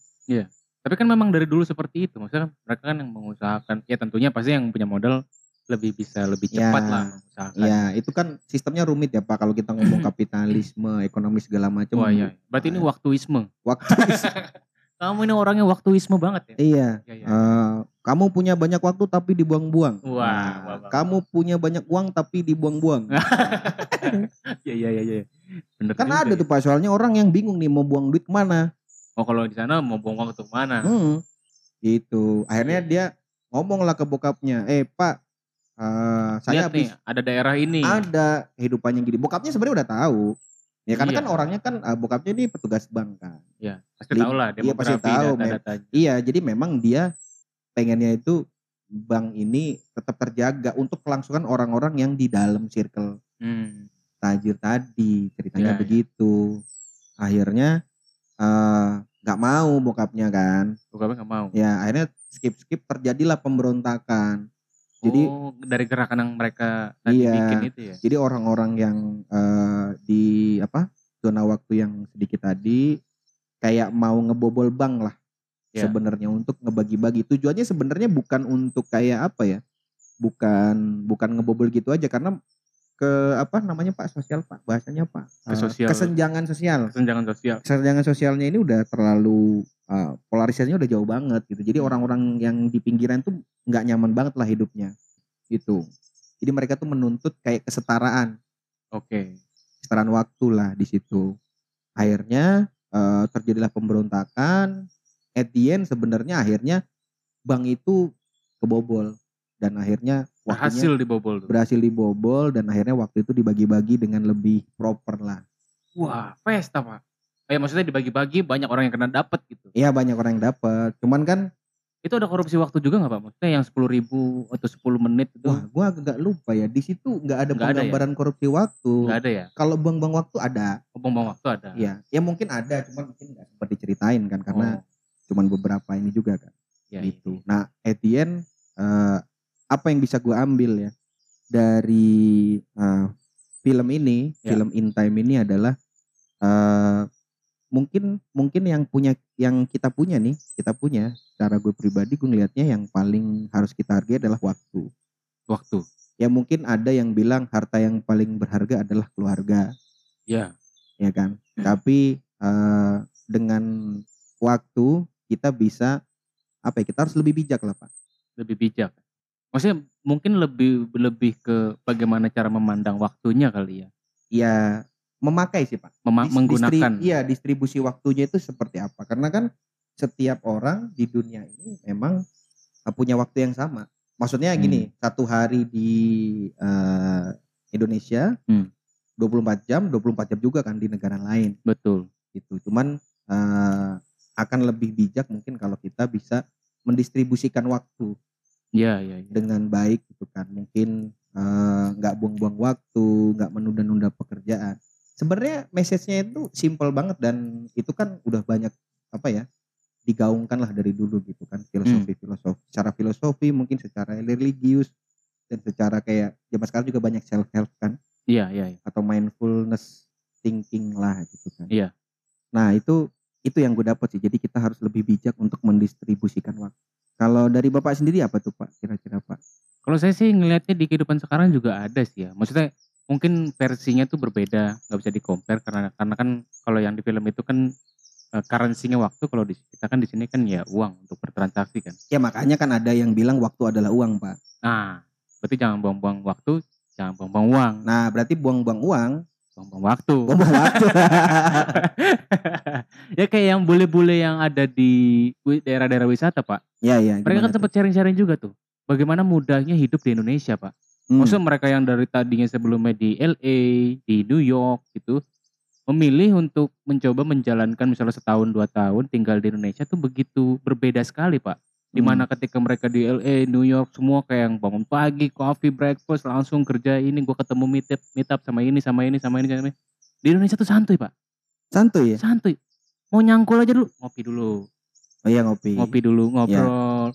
Tapi kan memang dari dulu seperti itu. Maksudnya mereka kan yang mengusahakan. Ya tentunya pasti yang punya modal lebih bisa lebih Ya, cepat lah mengusahakan. Ya, itu kan sistemnya rumit ya Pak kalau kita ngomong kapitalisme, ekonomi segala macam. Wah iya. Berarti ini waktuisme. waktu Kamu ini orangnya waktuisme banget ya. iya. Iya iya. Eh, kamu punya banyak waktu tapi dibuang-buang. Wah, Nah, wah, wah. kamu punya banyak uang tapi dibuang-buang. Iya iya iya. iya. Bener kan ada ya. tuh Pak, soalnya orang yang bingung nih mau buang duit ke mana. Oh kalau di sana mau buang uang ke mana? Hmm. Gitu. Akhirnya Iya. dia ngomong lah ke bokapnya, eh Pak, eh, saya Lihat nih, habis ada daerah ini. ada kehidupannya gini. Bokapnya sebenarnya udah tahu. Ya karena Iya. kan orangnya kan eh, bokapnya ini petugas bank kan. Ya, pasti tahu lah iya, pasti tahu. Iya, jadi memang dia pengennya itu bank ini tetap terjaga untuk kelangsungan orang-orang yang di dalam circle Hmm. tajir tadi ceritanya Iya, iya. begitu akhirnya eh, nggak mau bokapnya kan Bokapnya nggak mau. ya akhirnya skip skip terjadilah pemberontakan jadi oh, dari gerakan yang mereka tadi Iya. bikin itu ya. jadi orang-orang yang eh, di apa zona waktu yang sedikit tadi kayak mau ngebobol bank lah Ya. sebenarnya untuk ngebagi-bagi tujuannya sebenarnya bukan untuk kayak apa ya bukan bukan ngebobol gitu aja karena ke apa namanya pak sosial pak bahasanya pak Ke Eh, sosial. kesenjangan sosial Kesenjangan sosial. kesenjangan sosialnya ini udah terlalu uh, polarisasinya udah jauh banget gitu. Jadi orang-orang yang di pinggiran tuh nggak nyaman banget lah hidupnya gitu. Jadi mereka tuh menuntut kayak kesetaraan, Oke. kesetaraan waktu lah di situ. Akhirnya uh, terjadilah pemberontakan. At the end sebenarnya akhirnya bank itu kebobol dan akhirnya waktunya Berhasil dibobol tuh. berhasil dibobol dan akhirnya waktu itu dibagi-bagi dengan lebih proper lah. Wah, pesta pak. Eh maksudnya dibagi-bagi banyak orang yang kena dapat gitu. Iya banyak orang yang dapat. Cuman kan Itu ada korupsi waktu juga nggak pak? Maksudnya yang sepuluh ribu atau 10 menit itu Wah, gua agak lupa ya. Di situ nggak ada Nggak ada ya? penggambaran korupsi waktu. nggak ada ya? Kalau buang-buang waktu ada. Buang-buang waktu ada. Iya, ya mungkin ada, cuman mungkin nggak sempat diceritain kan karena Oh, cuman beberapa ini juga kan. ya, gitu. Nah, at the end, eh, apa yang bisa gua ambil ya dari eh, film ini, Ya. film In Time ini adalah eh, mungkin mungkin yang punya yang kita punya nih, kita punya. Cara gue pribadi gue ngelihatnya yang paling harus kita hargai adalah waktu. Waktu. ya mungkin ada yang bilang harta yang paling berharga adalah keluarga Ya. ya kan tapi eh, dengan waktu kita bisa apa ya kita harus lebih bijak lah pak Lebih bijak. Maksudnya mungkin lebih lebih ke bagaimana cara memandang waktunya kali ya. ya memakai sih pak Mema- Dis- menggunakan. distri- iya distribusi waktunya itu seperti apa karena kan setiap orang di dunia ini memang eh, punya waktu yang sama maksudnya Hmm. gini satu hari di eh, Indonesia Hmm. 24 jam 24 jam juga kan di negara lain Betul. gitu. Cuman eh, akan lebih bijak mungkin kalau kita bisa mendistribusikan waktu Iya, iya, iya. dengan baik gitu kan. Mungkin nggak buang-buang waktu, nggak menunda-nunda pekerjaan. Sebenarnya message-nya itu simple banget dan itu kan udah banyak apa ya digaungkan lah dari dulu gitu kan filosofi-filosofi. Secara filosofi mungkin secara religius dan secara kayak zaman sekarang juga banyak self help kan Iya, iya, iya. atau mindfulness thinking lah gitu kan. Iya. Nah itu itu yang gue dapat sih. Jadi kita harus lebih bijak untuk mendistribusikan waktu. Kalau dari bapak sendiri apa tuh pak? Kira-kira pak? Kalau saya sih ngelihatnya di kehidupan sekarang juga ada sih ya. Maksudnya mungkin versinya tuh berbeda, nggak bisa di compare karena karena kan kalau yang di film itu kan eh, currency-nya waktu, kalau di kita kan di sini kan ya uang untuk bertransaksi kan. Ya makanya kan ada yang bilang waktu adalah uang pak. Nah, berarti jangan buang-buang waktu, jangan buang-buang uang, Nah berarti buang-buang uang, buang-buang waktu. buang-buang waktu. ya kayak yang bule-bule yang ada di daerah-daerah wisata pak. ya ya. Mereka kan sempat sharing-sharing juga tuh. Bagaimana mudahnya hidup di Indonesia pak. Hmm, Maksudnya mereka yang dari tadinya sebelumnya di LA, di New York gitu, memilih untuk mencoba menjalankan misalnya setahun dua tahun tinggal di Indonesia tuh begitu berbeda sekali pak. Di mana ketika mereka di LA, New York semua kayak yang bangun pagi, coffee, breakfast, langsung kerja ini, gue ketemu meet up, meet up sama ini, sama ini, sama ini, sama ini. Di Indonesia tuh santuy pak, santuy ya. santuy. Mau nyangkul aja dulu, ngopi dulu, Oh iya ngopi. ngopi dulu, ngobrol.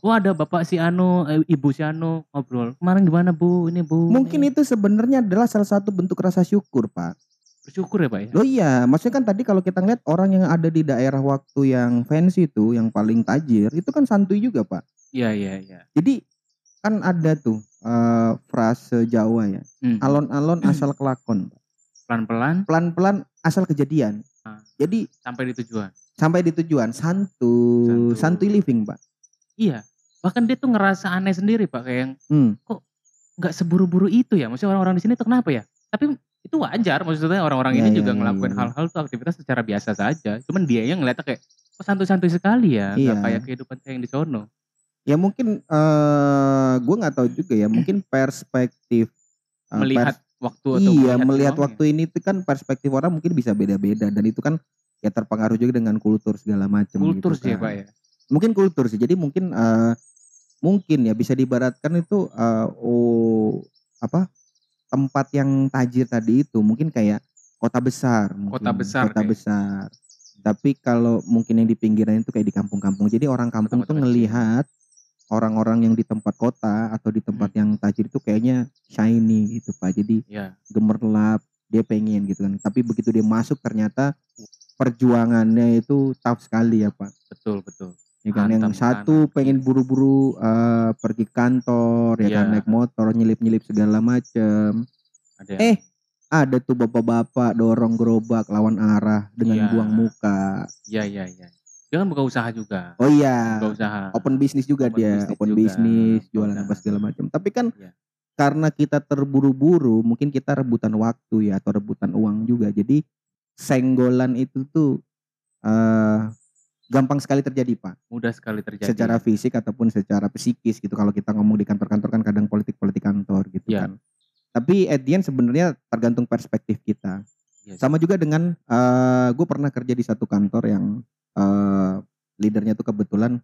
Oh ada bapak si Anu, eh, ibu si Anu ngobrol. Kemarin gimana bu? Ini bu. Mungkin ini. itu sebenarnya adalah salah satu bentuk rasa syukur, Pak. bersyukur ya pak ya. Loh iya, maksudnya kan tadi kalau kita ngeliat orang yang ada di daerah waktu yang fancy itu, yang paling tajir, itu kan santuy juga, Pak. Iya iya iya. Jadi kan ada tuh eh, frase Jawa ya, Hmm. alon-alon asal kelakon. Pelan-pelan pelan-pelan asal kejadian. Ah. Jadi sampai di tujuan. sampai di tujuan santu, Santu. santuy living, Pak. Iya. Bahkan dia tuh ngerasa aneh sendiri pak kayak yang Hmm. nggak seburu-buru itu ya. Maksudnya orang-orang di sini tuh kenapa ya? Tapi itu wajar maksudnya orang-orang Iya, ini iya, juga iya, ngelakuin iya. hal-hal tuh aktivitas secara biasa saja. Cuman dia yang ngeliatnya kayak kok santuy-santuy sekali ya, Iya. kayak kehidupan saya yang di sono. Ya mungkin eh gue nggak tahu juga ya, mungkin perspektif eh, Melihat pers- waktu atau iya melihat waktu ini tuh kan perspektif orang mungkin bisa beda-beda dan itu kan ya terpengaruh juga dengan kultur segala macam kultur gitu sih ya kan. pak ya. Mungkin kultur sih. Jadi mungkin eh, mungkin ya bisa dibaratkan itu eh, oh apa tempat yang tajir tadi itu mungkin kayak kota besar mungkin. Kota besar kota kayak. besar tapi kalau mungkin yang di pinggiran itu kayak di kampung-kampung jadi orang kampung tuh ngelihat orang-orang yang di tempat kota atau di tempat Hmm. yang tajir itu kayaknya shiny gitu pak jadi Iya. gemerlap dia pengen gitu kan tapi begitu dia masuk ternyata perjuangannya itu tough sekali ya pak Betul betul. Ya kan yang satu kanan, pengen buru-buru eh, pergi kantor ya kan Iya. naik motor nyelip-nyelip segala macem Ada yang- Eh, ada tuh bapak-bapak dorong gerobak lawan arah dengan Iya. buang muka Iya iya iya. Dia kan buka usaha juga. oh iya Buka usaha. open bisnis juga Open dia bisnis open bisnis jualan apa segala macam tapi kan Iya. karena kita terburu-buru mungkin kita rebutan waktu ya atau rebutan uang juga jadi senggolan itu tuh eh gampang sekali terjadi pak Mudah sekali terjadi. secara fisik ataupun secara psikis gitu kalau kita ngomong di kantor-kantor kan kadang politik-politik kantor gitu Iya. kan tapi at the end sebenarnya tergantung perspektif kita Iya sih. sama juga dengan eh gue pernah kerja di satu kantor yang eh leadernya tuh kebetulan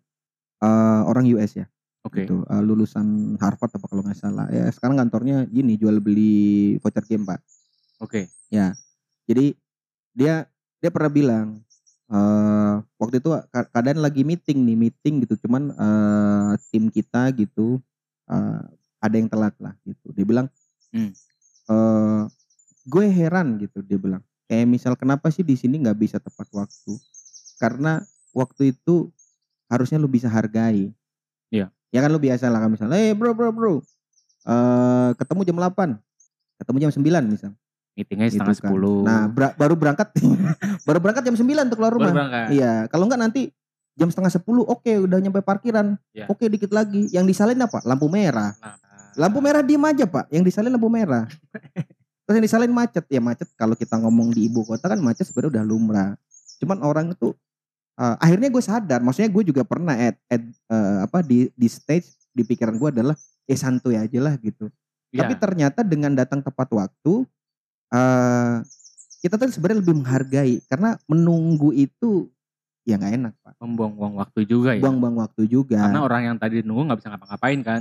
eh orang US ya Oke. gitu eh, lulusan Harvard apa kalau nggak salah ya sekarang kantornya gini jual beli voucher game pak Oke. ya jadi dia dia pernah bilang eh waktu itu keadaan lagi meeting nih meeting gitu. Cuman eh tim kita gitu eh ada yang telat lah gitu. Dia bilang Hmm. eh gue heran gitu dia bilang. Kayak misal kenapa sih di sini nggak bisa tepat waktu? Karena waktu itu harusnya lu bisa hargai. Iya. ya kan lu biasa lah kan misalnya eh bro bro bro eh ketemu jam 8 ketemu jam 9 misal Meetingnya gitu setengah kan. sepuluh. nah bra- baru berangkat baru berangkat jam 9 untuk keluar Baru rumah berangkat. iya kalau enggak nanti jam setengah 10 oke udah nyampe parkiran Iya. oke dikit lagi yang disalin apa lampu merah Nah, Lampu merah diem aja pak, yang disalin lampu merah. Terus yang disalin macet, ya macet kalau kita ngomong di ibu kota kan macet sebenarnya udah lumrah. Cuman orang itu eh, akhirnya gue sadar, maksudnya gue juga pernah at, at, eh, apa di di stage di pikiran gue adalah eh santuy aja lah gitu. Iya. Tapi ternyata dengan datang tepat waktu, eh kita tuh sebenarnya lebih menghargai karena menunggu itu ya nggak enak pak, membuang-buang waktu juga ya. buang-buang waktu juga. Karena orang yang tadi nunggu nggak bisa ngapa-ngapain kan.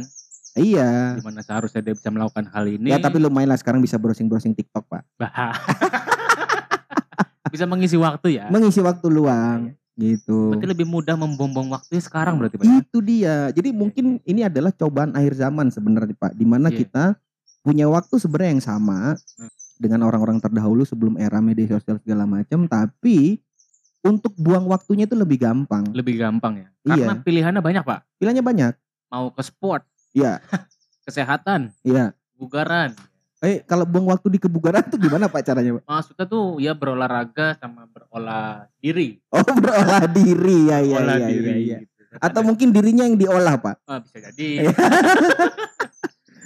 iya. Di mana seharusnya dia bisa melakukan hal ini. Ya tapi lumayan lah sekarang bisa browsing-browsing TikTok pak. bisa mengisi waktu ya. mengisi waktu luang gitu. Berarti lebih mudah membuang waktu sekarang berarti Pak. ya? Itu dia. Jadi mungkin ini adalah cobaan akhir zaman sebenarnya Pak, di mana Iya. kita punya waktu sebenarnya yang sama Hmm. Dengan orang-orang terdahulu sebelum era media sosial segala macam, tapi untuk buang waktunya itu lebih gampang. Lebih gampang ya. Iya. Karena pilihannya banyak Pak. Pilihannya banyak. Mau ke sport, Iya, kesehatan, iya. bugaran. Eh kalau buang waktu di kebugaran tuh gimana Pak caranya Pak? Maksudnya tuh ya berolahraga sama berolah diri. Oh berolah diri ya ya Olah ya, diri. ya, ya. gitu. Atau Ada- mungkin dirinya yang diolah Pak. Ah, bisa jadi.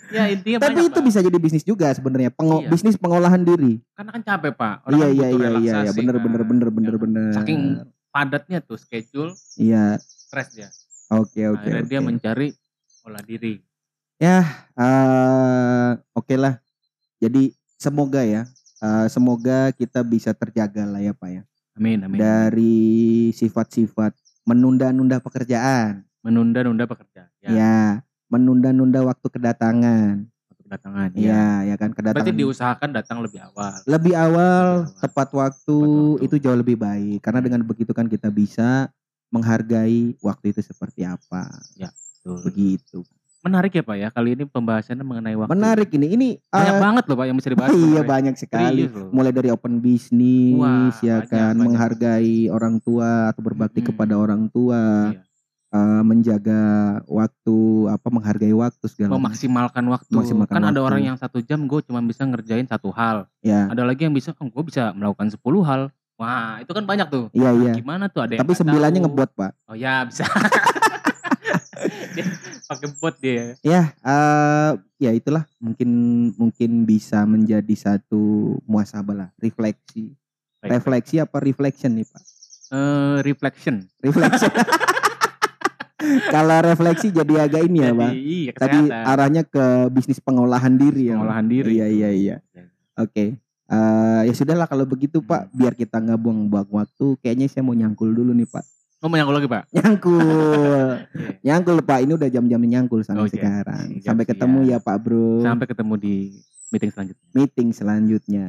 ya intinya Tapi itu Pak. bisa jadi bisnis juga sebenarnya. Pengo- Iya. bisnis pengolahan diri. Karena kan capek Pak. Iya kan iya iya iya iya relaksasi, bener kan. bener bener bener Ya bener. Saking padatnya tuh schedule, Iya. stres dia. Oke oke. Akhirnya dia oke. mencari olah diri. Ya, eh, oke lah. Jadi semoga ya, eh, semoga kita bisa terjaga lah ya Pak ya Amin amin. dari sifat-sifat menunda-nunda pekerjaan, Menunda-nunda pekerjaan. ya, Ya. Menunda-nunda waktu kedatangan, Waktu kedatangan. ya, Ya. ya kan kedatangan. Berarti diusahakan datang lebih awal. lebih awal, Lebih awal. tepat waktu, Tepat waktu. itu jauh lebih baik karena dengan begitu kan kita bisa menghargai waktu itu seperti apa. Betul. Betul. begitu. Menarik ya Pak ya, kali ini pembahasannya mengenai waktu. Menarik ini. Ini Banyak eh, banget loh Pak yang bisa dibahas. iya sebenarnya. banyak sekali. Serius. Mulai dari open bisnis Wah, ya banyak, kan, banyak. menghargai orang tua atau berbakti Mm-mm. kepada orang tua, Iya. Eh, menjaga waktu, apa menghargai waktu segala macam. Memaksimalkan waktu. Memaksimalkan kan ada waktu. orang yang satu jam gue cuma bisa ngerjain satu hal. Ya, Ada lagi yang bisa, oh, gue bisa melakukan 10 hal. Wah itu kan banyak tuh. iya Nah, iya. Gimana tuh ada Tapi sembilannya tahu. ngebuat pak. Oh ya bisa. Pakai bot dia. Ya, eh ya itulah mungkin mungkin bisa menjadi satu muasabah lah, refleksi. Baik. Refleksi apa reflection nih pak? Eh, reflection. Reflection. Kalau refleksi jadi agak ini ya pak. iya, Tadi arahnya ke bisnis pengolahan diri ya. Pengolahan diri. Iya iya iya. Oke. Eh, ya sudahlah kalau begitu Pak, biar kita nggak buang-buang waktu, kayaknya saya mau nyangkul dulu nih Pak. Oh mau yang lagi pak? Nyangkul, nyangkul Pak. Ini udah jam-jam nyangkul sampai Oke. sekarang. Sampai ketemu ya Pak Bro. Sampai ketemu di meeting selanjutnya. Meeting selanjutnya.